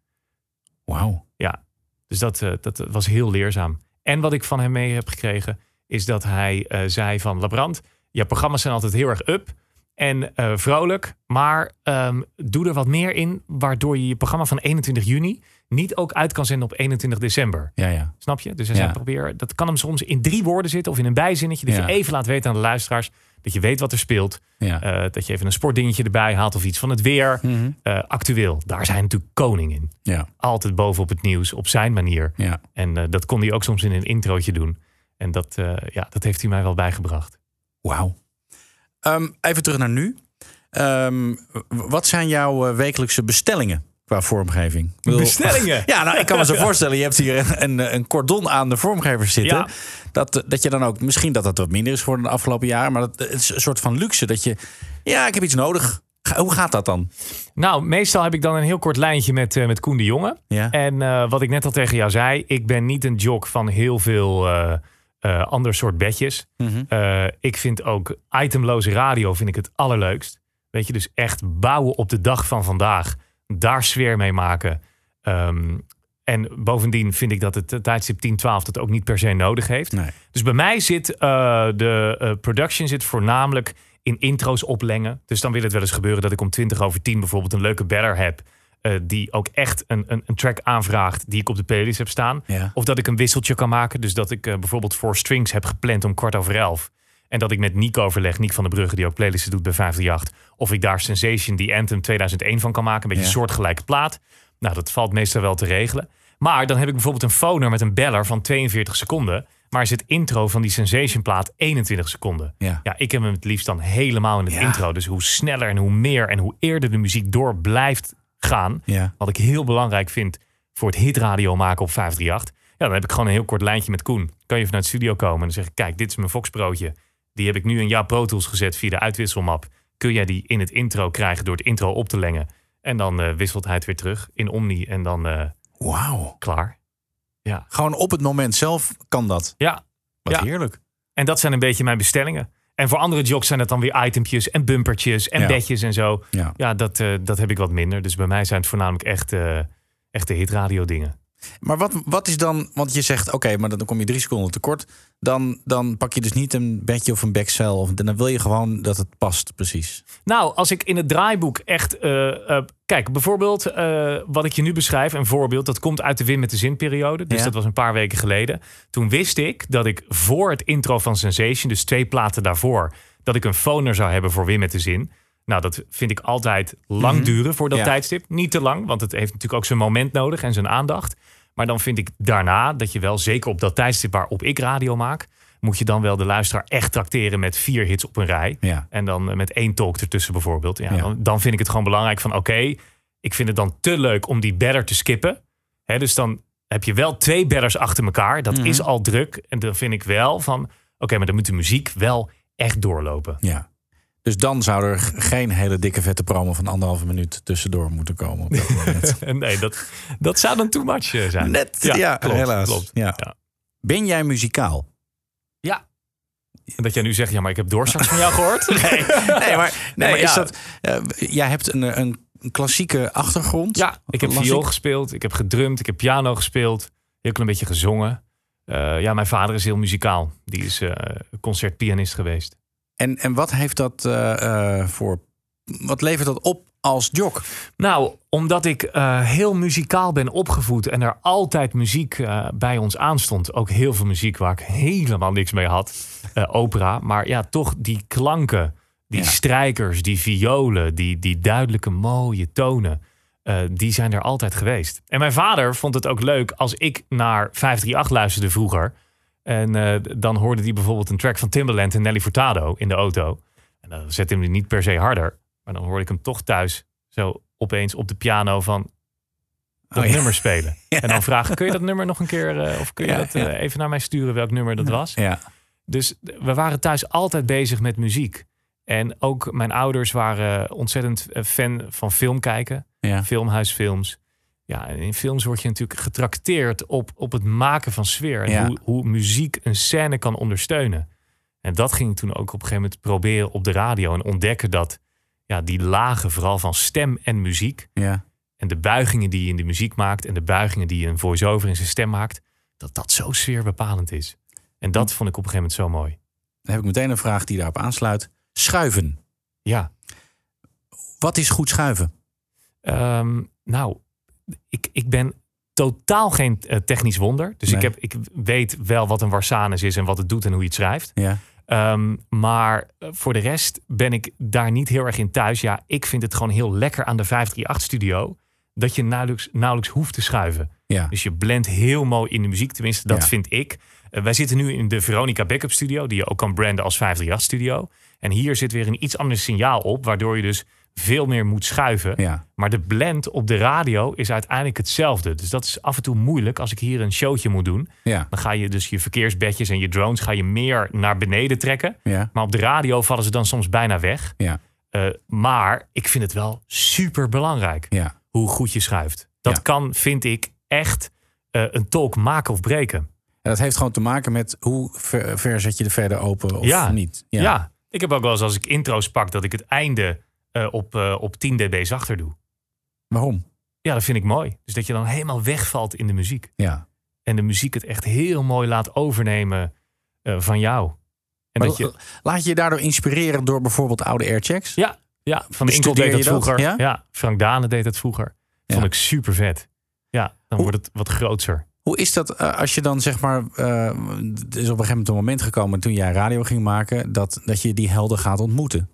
Wauw. Ja, dus dat, eh, dat was heel leerzaam. En wat ik van hem mee heb gekregen, is dat hij eh, zei van... Labrand, je programma's zijn altijd heel erg up en eh, vrolijk. Maar ehm, doe er wat meer in, waardoor je je programma van 21 juni... niet ook uit kan zenden op 21 december. Ja, ja. Snap je? Dus hij Ja. zei, probeer, dat kan hem soms in drie woorden zitten of in een bijzinnetje. Dat Ja. je even laat weten aan de luisteraars dat je weet wat er speelt. Ja. Eh, dat je even een sportdingetje erbij haalt of iets van het weer. Mhm. Eh, actueel, daar hij natuurlijk koning in. Ja. Altijd bovenop het nieuws, op zijn manier. Ja. En eh, dat kon hij ook soms in een introotje doen. En dat, ja, dat heeft hij mij wel bijgebracht. Wauw. Ehm, even terug naar nu. Ehm, wat zijn jouw wekelijkse bestellingen qua vormgeving? Bestellingen? Ja, nou, ik kan me zo voorstellen. Je hebt hier een, een, een cordon aan de vormgevers zitten. Ja. Dat, dat je dan ook, misschien dat dat wat minder is geworden de afgelopen jaren. Maar dat, het is een soort van luxe dat je, ja, ik heb iets nodig. Hoe gaat dat dan? Nou, meestal heb ik dan een heel kort lijntje met, eh, met Koen de Jonge. Ja. En eh, wat ik net al tegen jou zei, ik ben niet een jock van heel veel eh ander soort bedjes. Mhm. Ik vind ook itemloze radio vind ik het allerleukst. Weet je, dus echt bouwen op de dag van vandaag. Daar sfeer mee maken. Ehm, en bovendien vind ik dat het tijdstip 10-12 dat ook niet per se nodig heeft. Dus bij mij zit eh, de eh, production zit voornamelijk in intro's oplengen. Dus dan wil het wel eens gebeuren dat ik om 20 over 10 bijvoorbeeld een leuke beller heb. eh, die ook echt een, een, een track aanvraagt die ik op de playlist heb staan. Ja. Of dat ik een wisseltje kan maken. Dus dat ik bijvoorbeeld voor strings heb gepland om kwart over elf. En dat ik met Nico overleg, Nick van der Brugge, die ook playlists doet bij 538. Of ik daar Sensation, die Anthem 2001 van kan maken. Een beetje Ja. een soortgelijke plaat. Nou, dat valt meestal wel te regelen. Maar dan heb ik bijvoorbeeld een phoner met een beller van 42 seconden. Maar is het intro van die Sensation plaat 21 seconden. Ja. ja, ik heb hem het liefst dan helemaal in het intro. Dus hoe sneller en hoe meer en hoe eerder de muziek door blijft gaan. Ja. Wat ik heel belangrijk vind voor het hitradio maken op 538. Ja, dan heb ik gewoon een heel kort lijntje met Koen. Kan je naar het studio komen en dan zeg ik... kijk, dit is mijn Foxbroodje. Die heb ik nu in jouw Pro Tools gezet via de uitwisselmap. Kun jij die in het intro krijgen door het intro op te lengen? En dan eh, wisselt hij het weer terug in Omni en dan eh, Wauw. klaar. Ja. Gewoon op het moment zelf kan dat. Ja. Wat Ja. heerlijk. En dat zijn een beetje mijn bestellingen. En voor andere jocks zijn het dan weer itempjes en bumpertjes en Ja. bedjes en zo. Ja. dat, eh, dat heb ik wat minder. Dus bij mij zijn het voornamelijk echt, eh echt de hitradio dingen. Maar wat, wat is dan, want je zegt oké, maar dan kom je drie seconden tekort. Dan, dan pak je dus niet een bedje of een backcell. Of, dan wil je gewoon dat het past, precies. Nou, als ik in het draaiboek echt. eh, eh, kijk, bijvoorbeeld eh, wat ik je nu beschrijf, een voorbeeld, dat komt uit de Win met de Zin-periode. Dus Ja. dat was een paar weken geleden. Toen wist ik dat ik voor het intro van Sensation, dus twee platen daarvoor, dat ik een phoner zou hebben voor Win met de Zin. Nou, dat vind ik altijd lang Mhm. duren voor dat Ja. tijdstip. Niet te lang, want het heeft natuurlijk ook zijn moment nodig en zijn aandacht. Maar dan vind ik daarna dat je wel, zeker op dat tijdstip waarop ik radio maak, moet je dan wel de luisteraar echt trakteren met vier hits op een rij. Ja. En dan eh, met één talk ertussen bijvoorbeeld. Ja, Ja. Dan, dan vind ik het gewoon belangrijk van oké, ik vind het dan te leuk om die beller te skippen. Hè, dus dan heb je wel twee bellers achter elkaar. Dat Mhm. is al druk. En dan vind ik wel van oké, maar dan moet de muziek wel echt doorlopen. Ja. Dus dan zou er geen hele dikke vette promo van anderhalve minuut tussendoor moeten komen. Op dat moment. nee, dat, dat zou dan too much eh, zijn. Net, ja, klopt, helaas. Klopt. Ja. Ben jij muzikaal? Ja. Dat jij nu zegt, ja, maar ik heb doorstraks van jou gehoord. Nee, Nee, maar, nee, maar ja. is dat, eh, jij hebt een, een klassieke achtergrond. Ja, ik heb viool gespeeld, ik heb gedrumd, ik heb piano gespeeld, heel klein beetje gezongen. Eh, ja, mijn vader is heel muzikaal. Die is concertpianist geweest. En, en wat heeft dat eh, eh, voor. Wat levert dat op als jock? Nou, omdat ik eh, heel muzikaal ben opgevoed en er altijd muziek bij ons aanstond. Ook heel veel muziek waar ik helemaal niks mee had. Opera. Maar ja, toch die klanken, die strijkers, die violen, die, die duidelijke mooie tonen. die zijn er altijd geweest. En mijn vader vond het ook leuk als ik naar 538 luisterde vroeger. En eh, dan hoorde hij bijvoorbeeld een track van Timbaland en Nelly Furtado in de auto. En dan zette hij hem niet per se harder. Maar dan hoorde ik hem toch thuis zo opeens op de piano van dat Oh, ja. nummer spelen. En dan vragen, kun je dat nummer nog een keer... eh, of kun je Ja, dat eh, even naar mij sturen welk nummer dat was? Ja. Dus we waren thuis altijd bezig met muziek. En ook mijn ouders waren ontzettend fan van film kijken. Filmhuisfilms. Ja, en in films word je natuurlijk getrakteerd op, op het maken van sfeer. En Ja. hoe, hoe muziek een scène kan ondersteunen. En dat ging ik toen ook op een gegeven moment proberen op de radio. En ontdekken dat ja, die lagen, vooral van stem en muziek. Ja. En de buigingen die je in de muziek maakt. En de buigingen die je een voice-over in zijn stem maakt. Dat dat zo sfeerbepalend is. En dat vond ik op een gegeven moment zo mooi. Dan heb ik meteen een vraag die daarop aansluit. Schuiven. Ja. Wat is goed schuiven? Ehm, nou, ik, ik ben totaal geen eh, technisch wonder. Dus Nee. ik, heb, ik weet wel wat een Warsanus is en wat het doet en hoe je het schrijft. Ja. Ehm, maar eh, voor de rest ben ik daar niet heel erg in thuis. Ja, ik vind het gewoon heel lekker aan de 538-studio... dat je nauwelijks, nauwelijks hoeft te schuiven. Ja. Dus je blendt heel mooi in de muziek. Tenminste, dat Ja. vind ik. Eh, wij zitten nu in de Veronica Backup Studio... die je ook kan branden als 538-studio. En hier zit weer een iets ander signaal op... waardoor je dus veel meer moet schuiven. Ja. Maar de blend op de radio is uiteindelijk hetzelfde. Dus dat is af en toe moeilijk als ik hier een showtje moet doen. Ja. Dan ga je dus je verkeersbedjes en je drones ga je meer naar beneden trekken. Ja. Maar op de radio vallen ze dan soms bijna weg. Ja. Eh, maar ik vind het wel super belangrijk hoe goed je schuift. Dat kan, vind ik, echt eh, een talk maken of breken. En dat heeft gewoon te maken met hoe ver, ver zet je er verder open of ja. niet. Ja. ik heb ook wel eens als ik intro's pak dat ik het einde eh, op, eh, op 10 dB zachter doe. Waarom? Ja, dat vind ik mooi. Dus dat je dan helemaal wegvalt in de muziek. Ja. En de muziek het echt heel mooi laat overnemen eh, van jou. En Maar dat je, Laat je je daardoor inspireren door bijvoorbeeld oude airchecks? ja, ja, van de Inkel deed dat vroeger. Ja? Ja? Frank Dane deed dat vroeger. Vond ik super vet. Ja, dan wordt het wat groter. Hoe is dat als je dan zeg maar... er is op een gegeven moment een moment gekomen toen jij radio ging maken... dat, dat je die helden gaat ontmoeten.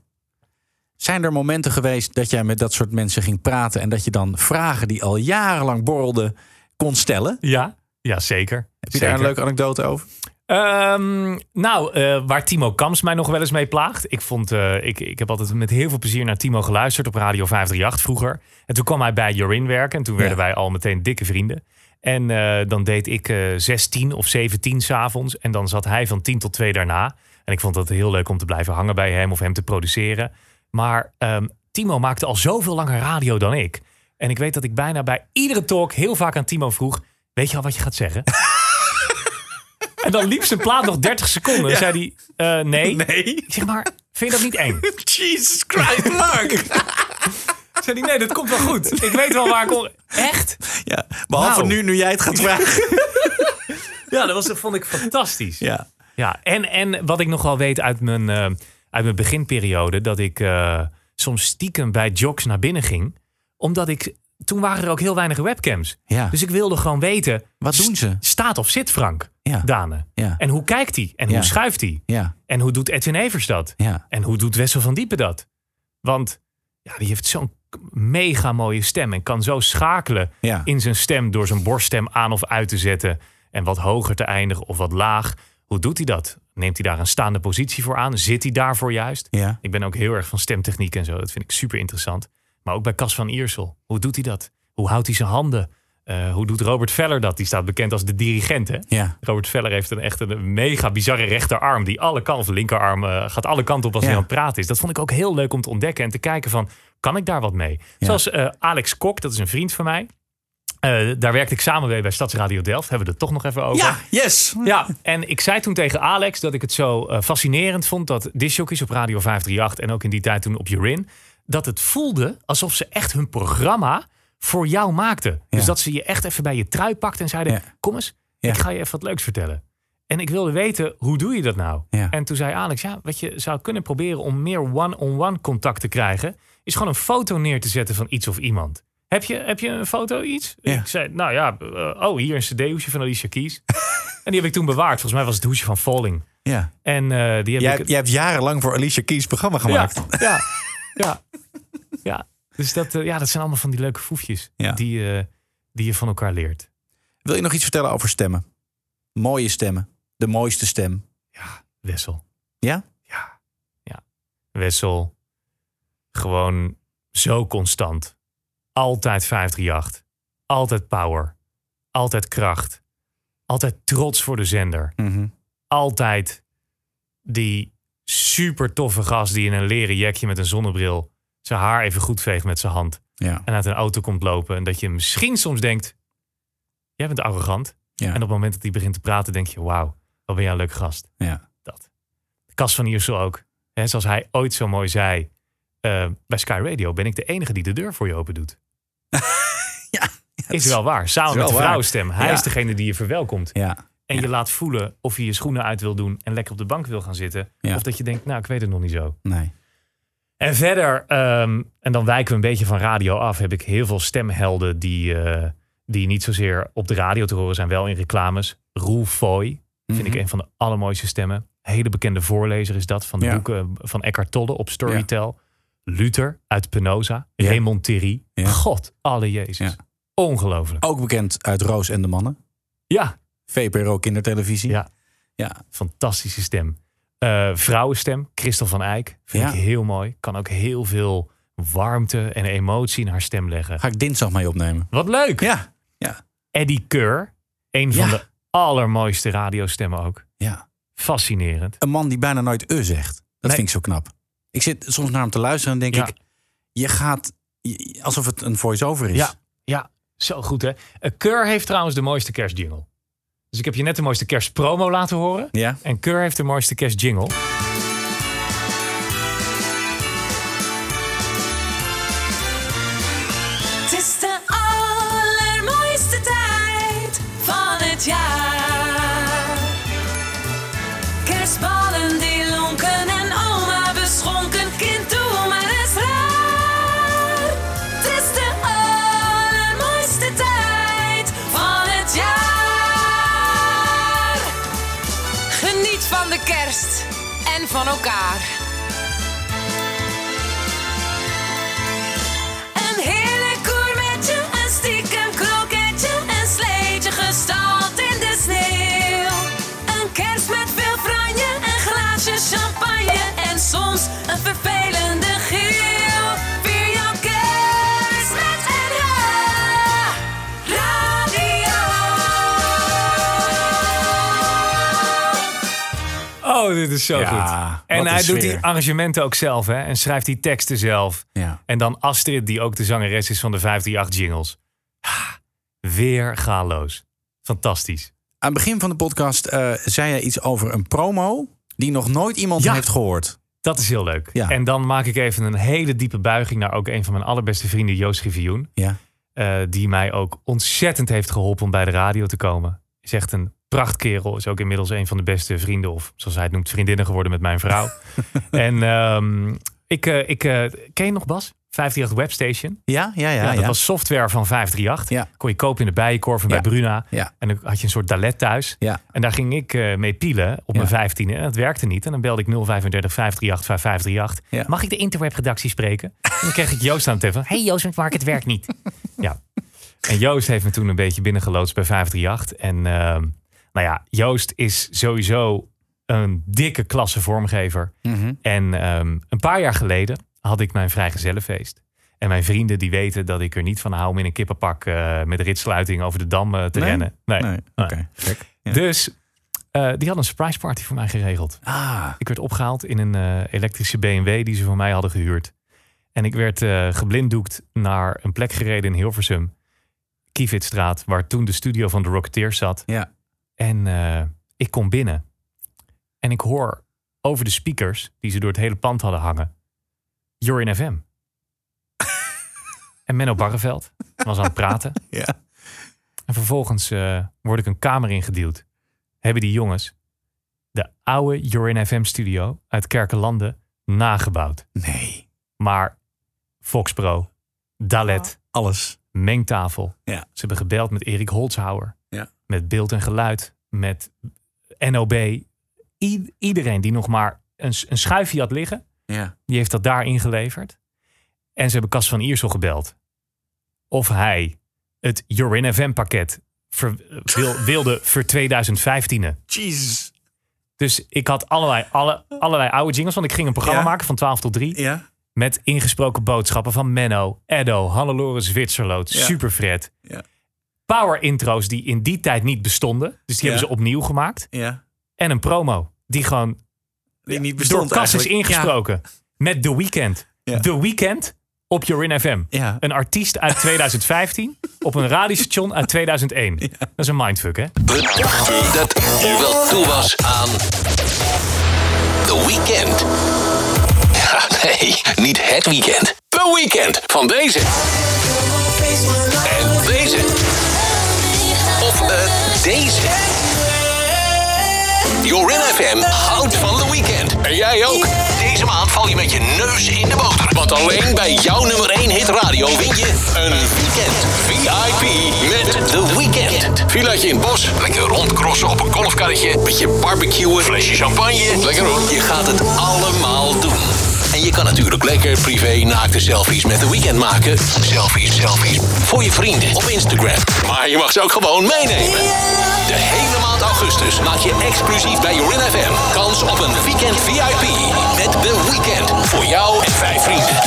Zijn er momenten geweest dat jij met dat soort mensen ging praten... en dat je dan vragen die al jarenlang borrelden kon stellen? Ja, ja zeker. Heb je daar een leuke anekdote over? Ehm, nou, eh, waar Timo Kams mij nog wel eens mee plaagt. Ik, vond, eh, ik, ik heb altijd met heel veel plezier naar Timo geluisterd op Radio 538 vroeger. En toen kwam hij bij Jorin werken. En toen werden wij al meteen dikke vrienden. En eh, dan deed ik eh 16 of 17 s'avonds. En dan zat hij van 10 tot 2 daarna. En ik vond het heel leuk om te blijven hangen bij hem of hem te produceren. Maar ehm, Timo maakte al zoveel langer radio dan ik. En ik weet dat ik bijna bij iedere talk heel vaak aan Timo vroeg... Weet je al wat je gaat zeggen? En dan liep zijn plaat nog 30 seconden. En zei hij, eh, nee. Nee. Zeg maar, vind je dat niet eng? Jesus Christ, Mark! zei hij, nee, dat komt wel goed. Ik weet wel waar ik om... Echt? Ja, behalve nu, nu jij het gaat vragen. Ja, dat, was, dat vond ik fantastisch. Ja. Ja, en, en wat ik nog wel weet uit mijn, eh, uit mijn beginperiode... dat ik eh, soms stiekem bij jocks naar binnen ging. Omdat ik... Toen waren er ook heel weinig webcams. Ja. Dus ik wilde gewoon weten... Wat doen ze? Staat of zit Frank Ja. Dane? Ja. En hoe kijkt hij? En Ja. hoe schuift hij? Ja. En hoe doet Edwin Evers dat? Ja. En hoe doet Wessel van Diepen dat? Want ja, die heeft zo'n mega mooie stem en kan zo schakelen Ja. in zijn stem door zijn borststem aan of uit te zetten en wat hoger te eindigen of wat laag. Hoe doet hij dat? Neemt hij daar een staande positie voor aan? Zit hij daarvoor juist? Ja. Ik ben ook heel erg van stemtechniek en zo. Dat vind ik super interessant. Maar ook bij Cas van Iersel. Hoe doet hij dat? Hoe houdt hij zijn handen? Eh, hoe doet Robert Veller dat? Die staat bekend als de dirigent. Hè? Ja. Robert Veller heeft een echt een mega bizarre rechterarm. Die alle kanten, of linkerarm, eh, gaat alle kanten op als hij aan het praten is. Dat vond ik ook heel leuk om te ontdekken en te kijken van, kan ik daar wat mee? Zoals eh, Alex Kok, dat is een vriend van mij. Eh, daar werkte ik samen mee bij Stadsradio Delft. Hebben we het toch nog even over? Ja, yes. Ja, en ik zei toen tegen Alex dat ik het zo eh, fascinerend vond dat discjockeys op Radio 538 en ook in die tijd toen op Urin, dat het voelde alsof ze echt hun programma voor jou maakten. Dus dat ze je echt even bij je trui pakten en zeiden: Kom eens, ik ga je even wat leuks vertellen. En ik wilde weten, hoe doe je dat nou? En toen zei Alex, ja, wat je zou kunnen proberen om meer one-on-one contact te krijgen, is gewoon een foto neer te zetten van iets of iemand. Heb je, heb je een foto iets? Ik zei, nou ja, eh, oh, hier een cd-hoesje van Alicia Keys. en die heb ik toen bewaard. Volgens mij was het hoesje van Falling. Ja. En eh, die heb Jij, ik... jij hebt jarenlang voor Alicia Keys programma gemaakt. Ja, ja, ja. ja. Dus dat, eh, ja, dat zijn allemaal van die leuke foefjes Ja. die, die je van elkaar leert. Wil je nog iets vertellen over stemmen? Mooie stemmen. De mooiste stem. Wessel. Ja? Wessel. Gewoon zo constant. Altijd 538. Altijd power. Altijd kracht. Altijd trots voor de zender. Mhm. Altijd die super toffe gast die in een leren jekje met een zonnebril zijn haar even goed veegt met zijn hand. Ja. En uit een auto komt lopen. En dat je misschien soms denkt, jij bent arrogant. Ja. En op het moment dat hij begint te praten, denk je, wauw, wat ben jij een leuk gast. Ja. Dat. Cas van Iersel ook. Hè, zoals hij ooit zo mooi zei, eh, bij Sky Radio ben ik de enige die de deur voor je open doet. is wel waar. Samen met de vrouwenstem. Hij Ja. is degene die je verwelkomt. Ja. En je laat voelen of je je schoenen uit wil doen en lekker op de bank wil gaan zitten. Ja. Of dat je denkt, nou, ik weet het nog niet zo. Nee. En verder, ehm, en dan wijken we een beetje van radio af, heb ik heel veel stemhelden die, eh, die niet zozeer op de radio te horen zijn, wel in reclames. Roel Foy vind ik Mhm. een van de allermooiste stemmen. Hele bekende voorlezer is dat van de Ja. boeken van Eckhart Tolle op Storytel. Luther uit Penosa. Raymond Thierry. God, alle Jezus. Ongelooflijk. Ook bekend uit Roos en de Mannen. Ja. VPRO kindertelevisie. Ja. Ja. Fantastische stem. Eh, vrouwenstem, Christel van Eyck. Vind Ja. ik heel mooi. Kan ook heel veel warmte en emotie in haar stem leggen. Ga ik dinsdag mee opnemen. Wat leuk. Ja. ja. Eddie Keur. Een van Ja. de allermooiste radiostemmen ook. Ja. Fascinerend. Een man die bijna nooit e zegt. Dat Nee. vind ik zo knap. Ik zit soms naar hem te luisteren en denk Ja. ik... Je gaat... Alsof het een voice-over is. Ja, ja, zo goed hè. Eh, Keur heeft trouwens de mooiste kerstjingle. Dus ik heb je net de mooiste kerstpromo laten horen. Ja. En Keur heeft de mooiste kerstjingle. Van elkaar. Oh, dit is zo Ja, goed. En hij doet die arrangementen ook zelf, hè? En schrijft die teksten zelf. Ja. En dan Astrid, die ook de zangeres is van de 538 jingles. Weer galoos. Fantastisch. Aan het begin van de podcast eh, zei jij iets over een promo... die nog nooit iemand Ja. heeft gehoord. Dat is heel leuk. Ja. En dan maak ik even een hele diepe buiging naar ook een van mijn allerbeste vrienden, Joost Rivioen. Ja. Eh, die mij ook ontzettend heeft geholpen om bij de radio te komen. Is echt een prachtkerel. Is ook inmiddels een van de beste vrienden, of zoals hij het noemt, vriendinnen geworden met mijn vrouw. en ehm, ik, eh, ik eh, ken je nog Bas? 538 Webstation. Ja, ja, ja. Ja, dat ja. was software van 538. Ja. Kon je kopen in de Bijenkorf en bij. Bruna. Ja. En dan had je een soort dalet thuis. Ja. En daar ging ik eh, mee pielen op mijn 15e. En dat werkte niet. En dan belde ik 035 538 5538. Ja. Mag ik de interwebredactie spreken? En dan kreeg ik Joost aan het telefoon. Hey Joost, Mark, het werkt niet. ja. En Joost heeft me toen een beetje binnengeloodst bij 538. En ehm, nou ja, Joost is sowieso een dikke klasse vormgever. Mhm. En ehm, een paar jaar geleden had ik mijn vrijgezellenfeest. En mijn vrienden die weten dat ik er niet van hou om in een kippenpak eh, met ritsluiting over de dam eh, te Nee? rennen. Nee. Nee, Nee. Ja. Dus eh, die hadden een surprise party voor mij geregeld. Ah, Ik werd opgehaald in een elektrische BMW die ze voor mij hadden gehuurd. En ik werd geblinddoekt naar een plek gereden in Hilversum. Kievitstraat, waar toen de studio van de Rocketeers zat. ja. En eh, ik kom binnen. En ik hoor over de speakers, die ze door het hele pand hadden hangen. You're in FM. en Menno Barreveld was aan het praten. Ja. En vervolgens eh, word ik een kamer ingeduwd. Hebben die jongens de oude You're in FM studio uit Kerkenlanden nagebouwd. Nee. Maar Fox Pro, Dalet, Alles. mengtafel. Ja. Ze hebben gebeld met Erik Holzhauer. Met beeld en geluid. Met NOB. I- iedereen die nog maar een, een schuifje had liggen. Ja. Die heeft dat daar ingeleverd. En ze hebben Cas van Iersel gebeld. Of hij het You're in FM pakket ver- wil- wilde voor 2015. Jesus. Dus ik had allerlei, alle, allerlei oude jingles. Want ik ging een programma Ja. maken van 12 tot 3. Ja. Met ingesproken boodschappen van Menno, Edo, Hannelore Zwitserloot, Ja. Superfred. Ja. Power intro's die in die tijd niet bestonden. Dus die Ja. hebben ze opnieuw gemaakt. Ja. En een promo die gewoon Die niet door bestond Cas is ingesproken. Met The Weeknd. Ja. The Weeknd op Jorin FM. Ja. Een artiest uit 2015 op een radiostation uit 2001. Dat is een mindfuck, hè? Bedacht je dat je wel toe was aan The Weekend? Ja, nee, niet het weekend. The Weekend van deze. Deze. Jorin FM houdt van The Weekend. En jij ook. Deze maand val je met je neus in de boter. Want alleen bij jouw nummer 1 hit radio win je een weekend VIP met The Weekend. Villaatje in het bos, lekker rondcrossen op een golfkarretje, beetje barbecuen, flesje champagne. Lekker hoor. Je gaat het allemaal doen. En je kan natuurlijk lekker privé naakte selfies met The Weekend maken. Selfies, selfies. Voor je vrienden op Instagram. Maar je mag ze ook gewoon meenemen. De hele maand augustus maak je exclusief bij Jorin FM kans op een weekend VIP met The Weekend. Voor jou en vijf vrienden.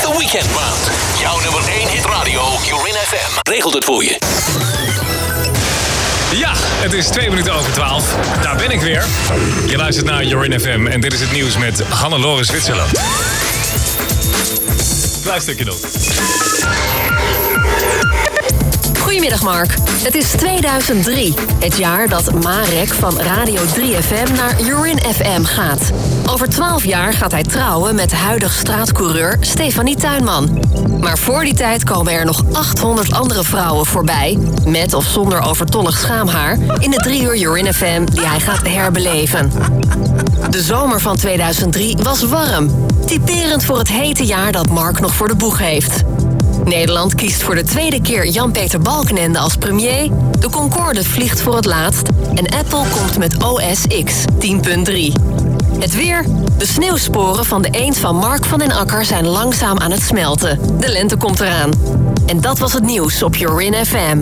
The Weekend maand. Jouw nummer 1 hit radio, Jorin FM. Regelt het voor je. Ja, het is twee minuten over twaalf. Daar ben ik weer. Je luistert naar Jorin FM en dit is het nieuws met Hannelore Zwitserland. Klein stukje nog. Goedemiddag Mark. Het is 2003, het jaar dat Marek van Radio 3FM naar Urin FM gaat. Over 12 jaar gaat hij trouwen met huidig straatcoureur Stefanie Tuinman. Maar voor die tijd komen er nog 800 andere vrouwen voorbij, met of zonder overtollig schaamhaar, in de 3 uur Urin FM die hij gaat herbeleven. De zomer van 2003 was warm, typerend voor het hete jaar dat Mark nog voor de boeg heeft. Nederland kiest voor de tweede keer Jan-Peter Balkenende als premier. De Concorde vliegt voor het laatst. En Apple komt met OS X 10.3. Het weer. De sneeuwsporen van de eend van Mark van den Akker zijn langzaam aan het smelten. De lente komt eraan. En dat was het nieuws op Jorin FM.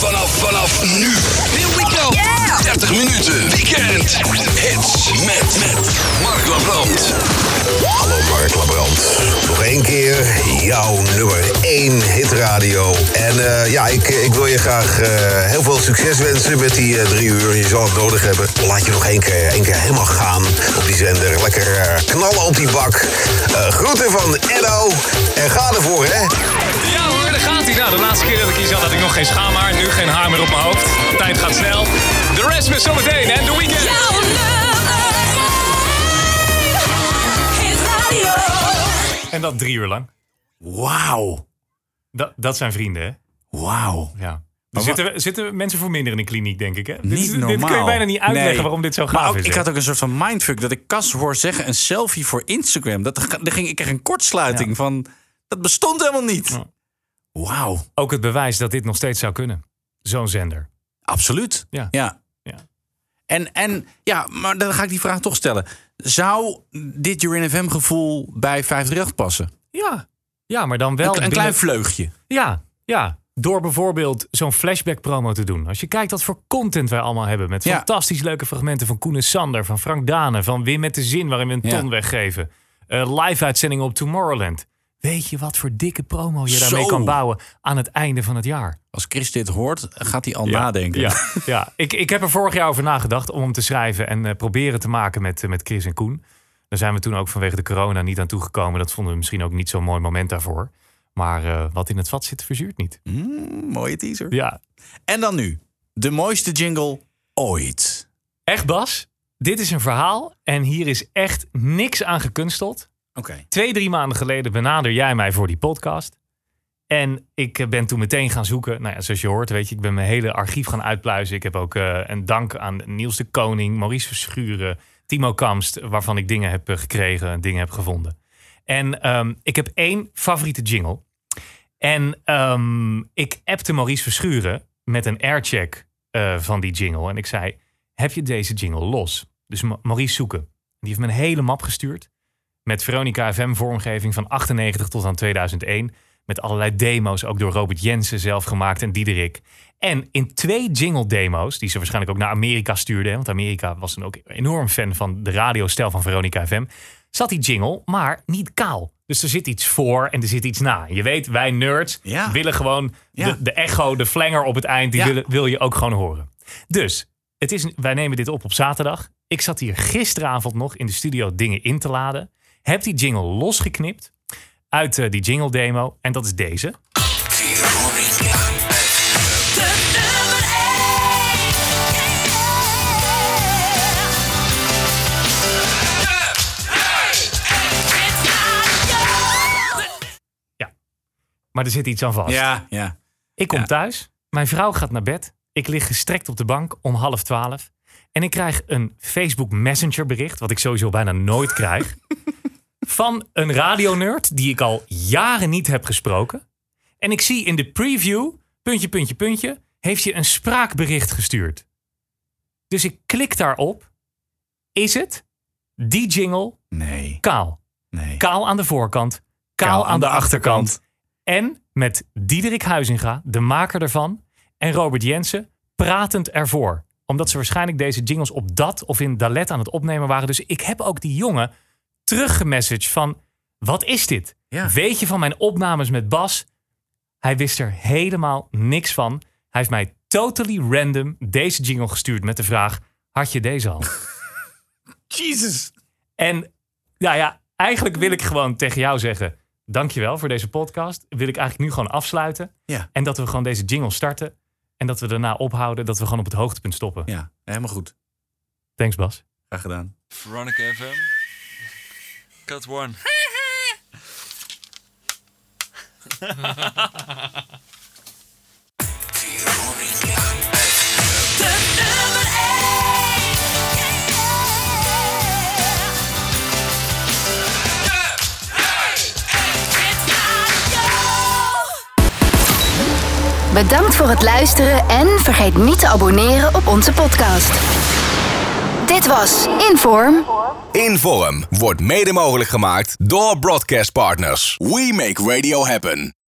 Vanaf, vanaf nu. Here we go. 30 minuten. Weekend. Hits met, met Mark Labrand. Hallo Mark Labrand. Nog één keer jouw nummer 1 hitradio. En eh, ja, ik, ik wil je graag eh, heel veel succes wensen met die eh, drie uur. Je zal het nodig hebben. Laat je nog één keer, één keer helemaal gaan op die zender. Lekker knallen op die bak. Groeten van Edo. En ga ervoor, hè? Ja daar gaat hij. Nou, de laatste keer dat ik hier zat had ik nog geen schaamhaar. Nu geen haar meer op mijn hoofd. De tijd gaat snel. De rest met zometeen en de weekend. En dat drie uur lang. Wauw. Dat, dat zijn vrienden, hè? Wauw. Ja. Er zitten, zitten mensen voor minder in de kliniek, denk ik. Hè? Dit, Niet is- normaal. dit kun je bijna niet uitleggen Nee. waarom dit zo gaaf ook- is. Ik had ook een soort van mindfuck dat ik Cas hoor zeggen een selfie voor Instagram. Dat, daar ging ik echt een kortsluiting van. Dat bestond helemaal niet. Wauw. Ook het bewijs dat dit nog steeds zou kunnen. Zo'n zender. Absoluut. Ja. ja. Ja. En, en ja, maar dan ga ik die vraag toch stellen. Zou dit Urin FM gevoel bij 538 passen? Ja. Ja, maar dan wel... Een, een binnen- klein vleugje. Ja, ja. Door bijvoorbeeld zo'n flashback promo te doen. Als je kijkt wat voor content wij allemaal hebben. Met Ja. fantastisch leuke fragmenten van Koen en Sander, van Frank Dane, van Wim met de Zin, waarin we een Ja. ton weggeven. Eh, live uitzendingen op Tomorrowland. Weet je wat voor dikke promo je daarmee Zo. kan bouwen aan het einde van het jaar? Als Chris dit hoort, gaat hij al Ja, nadenken. Ja, ja. Ik, ik heb er vorig jaar over nagedacht om hem te schrijven en eh, proberen te maken met, eh, met Chris en Koen. Daar zijn we toen ook vanwege de corona niet aan toegekomen. Dat vonden we misschien ook niet zo'n mooi moment daarvoor. Maar eh, wat in het vat zit, verzuurt niet. Mm, mooie teaser. Ja. En dan nu. De mooiste jingle ooit. Echt Bas, dit is een verhaal en hier is echt niks aan gekunsteld. Twee, drie maanden geleden benader jij mij voor die podcast. En ik ben toen meteen gaan zoeken. Nou ja, zoals je hoort, weet je, ik ben mijn hele archief gaan uitpluizen. Ik heb ook eh, een dank aan Niels de Koning, Maurice Verschuren, Timo Kamst, waarvan ik dingen heb eh, gekregen en dingen heb gevonden. En ehm, ik heb één favoriete jingle. En ehm, ik appte Maurice Verschuren met een aircheck eh, van die jingle. En ik zei, heb je deze jingle los? Dus Ma- Maurice zoeken. Die heeft me een hele map gestuurd. Met Veronica FM vormgeving van 98 tot aan 2001. Met allerlei demo's, ook door Robert Jensen zelf gemaakt en Diederik. En in twee jingle demo's, die ze waarschijnlijk ook naar Amerika stuurde. Want Amerika was dan ook enorm fan van de radiostijl van Veronica FM. Zat die jingle, maar niet kaal. Dus er zit iets voor en er zit iets na. Je weet, wij nerds Ja. willen gewoon Ja. de, de echo, de flanger op het eind, die Ja. willen, wil je ook gewoon horen. Dus, het is, wij nemen dit op op zaterdag. Ik zat hier gisteravond nog in de studio dingen in te laden. Heb die jingle losgeknipt uit eh, die jingle demo. En dat is deze. Ja. Maar er zit iets aan vast. Ja, ja. Ik kom Ja. thuis. Mijn vrouw gaat naar bed. Ik lig gestrekt op de bank om half twaalf. En ik krijg een Facebook Messenger bericht, wat ik sowieso bijna nooit krijg. van een radionerd die ik al jaren niet heb gesproken. En ik zie in de preview, puntje, puntje, puntje, heeft je een spraakbericht gestuurd. Dus ik klik daarop. Is het die jingle Nee. kaal? Nee. Kaal aan de voorkant, kaal, aan, de, achterkant. En met Diederik Huizinga, de maker ervan, en Robert Jensen pratend ervoor. Omdat ze waarschijnlijk deze jingles op dat of in Dalet aan het opnemen waren. Dus ik heb ook die jongen teruggemessaged van... Wat is dit? Ja. Weet je van mijn opnames met Bas? Hij wist er helemaal niks van. Hij heeft mij totally random deze jingle gestuurd met de vraag: had je deze al? Jesus. En nou ja, eigenlijk wil ik gewoon tegen jou zeggen: dankjewel voor deze podcast. Wil ik eigenlijk nu gewoon afsluiten. Ja. En dat we gewoon deze jingle starten. En dat we daarna ophouden. Dat we gewoon op het hoogtepunt stoppen. Ja, helemaal goed. Thanks, Bas. Graag gedaan. Veronica FM. Cut one. Bedankt voor het luisteren en vergeet niet te abonneren op onze podcast. Dit was Inform. Inform wordt mede mogelijk gemaakt door Broadcast Partners. We make radio happen.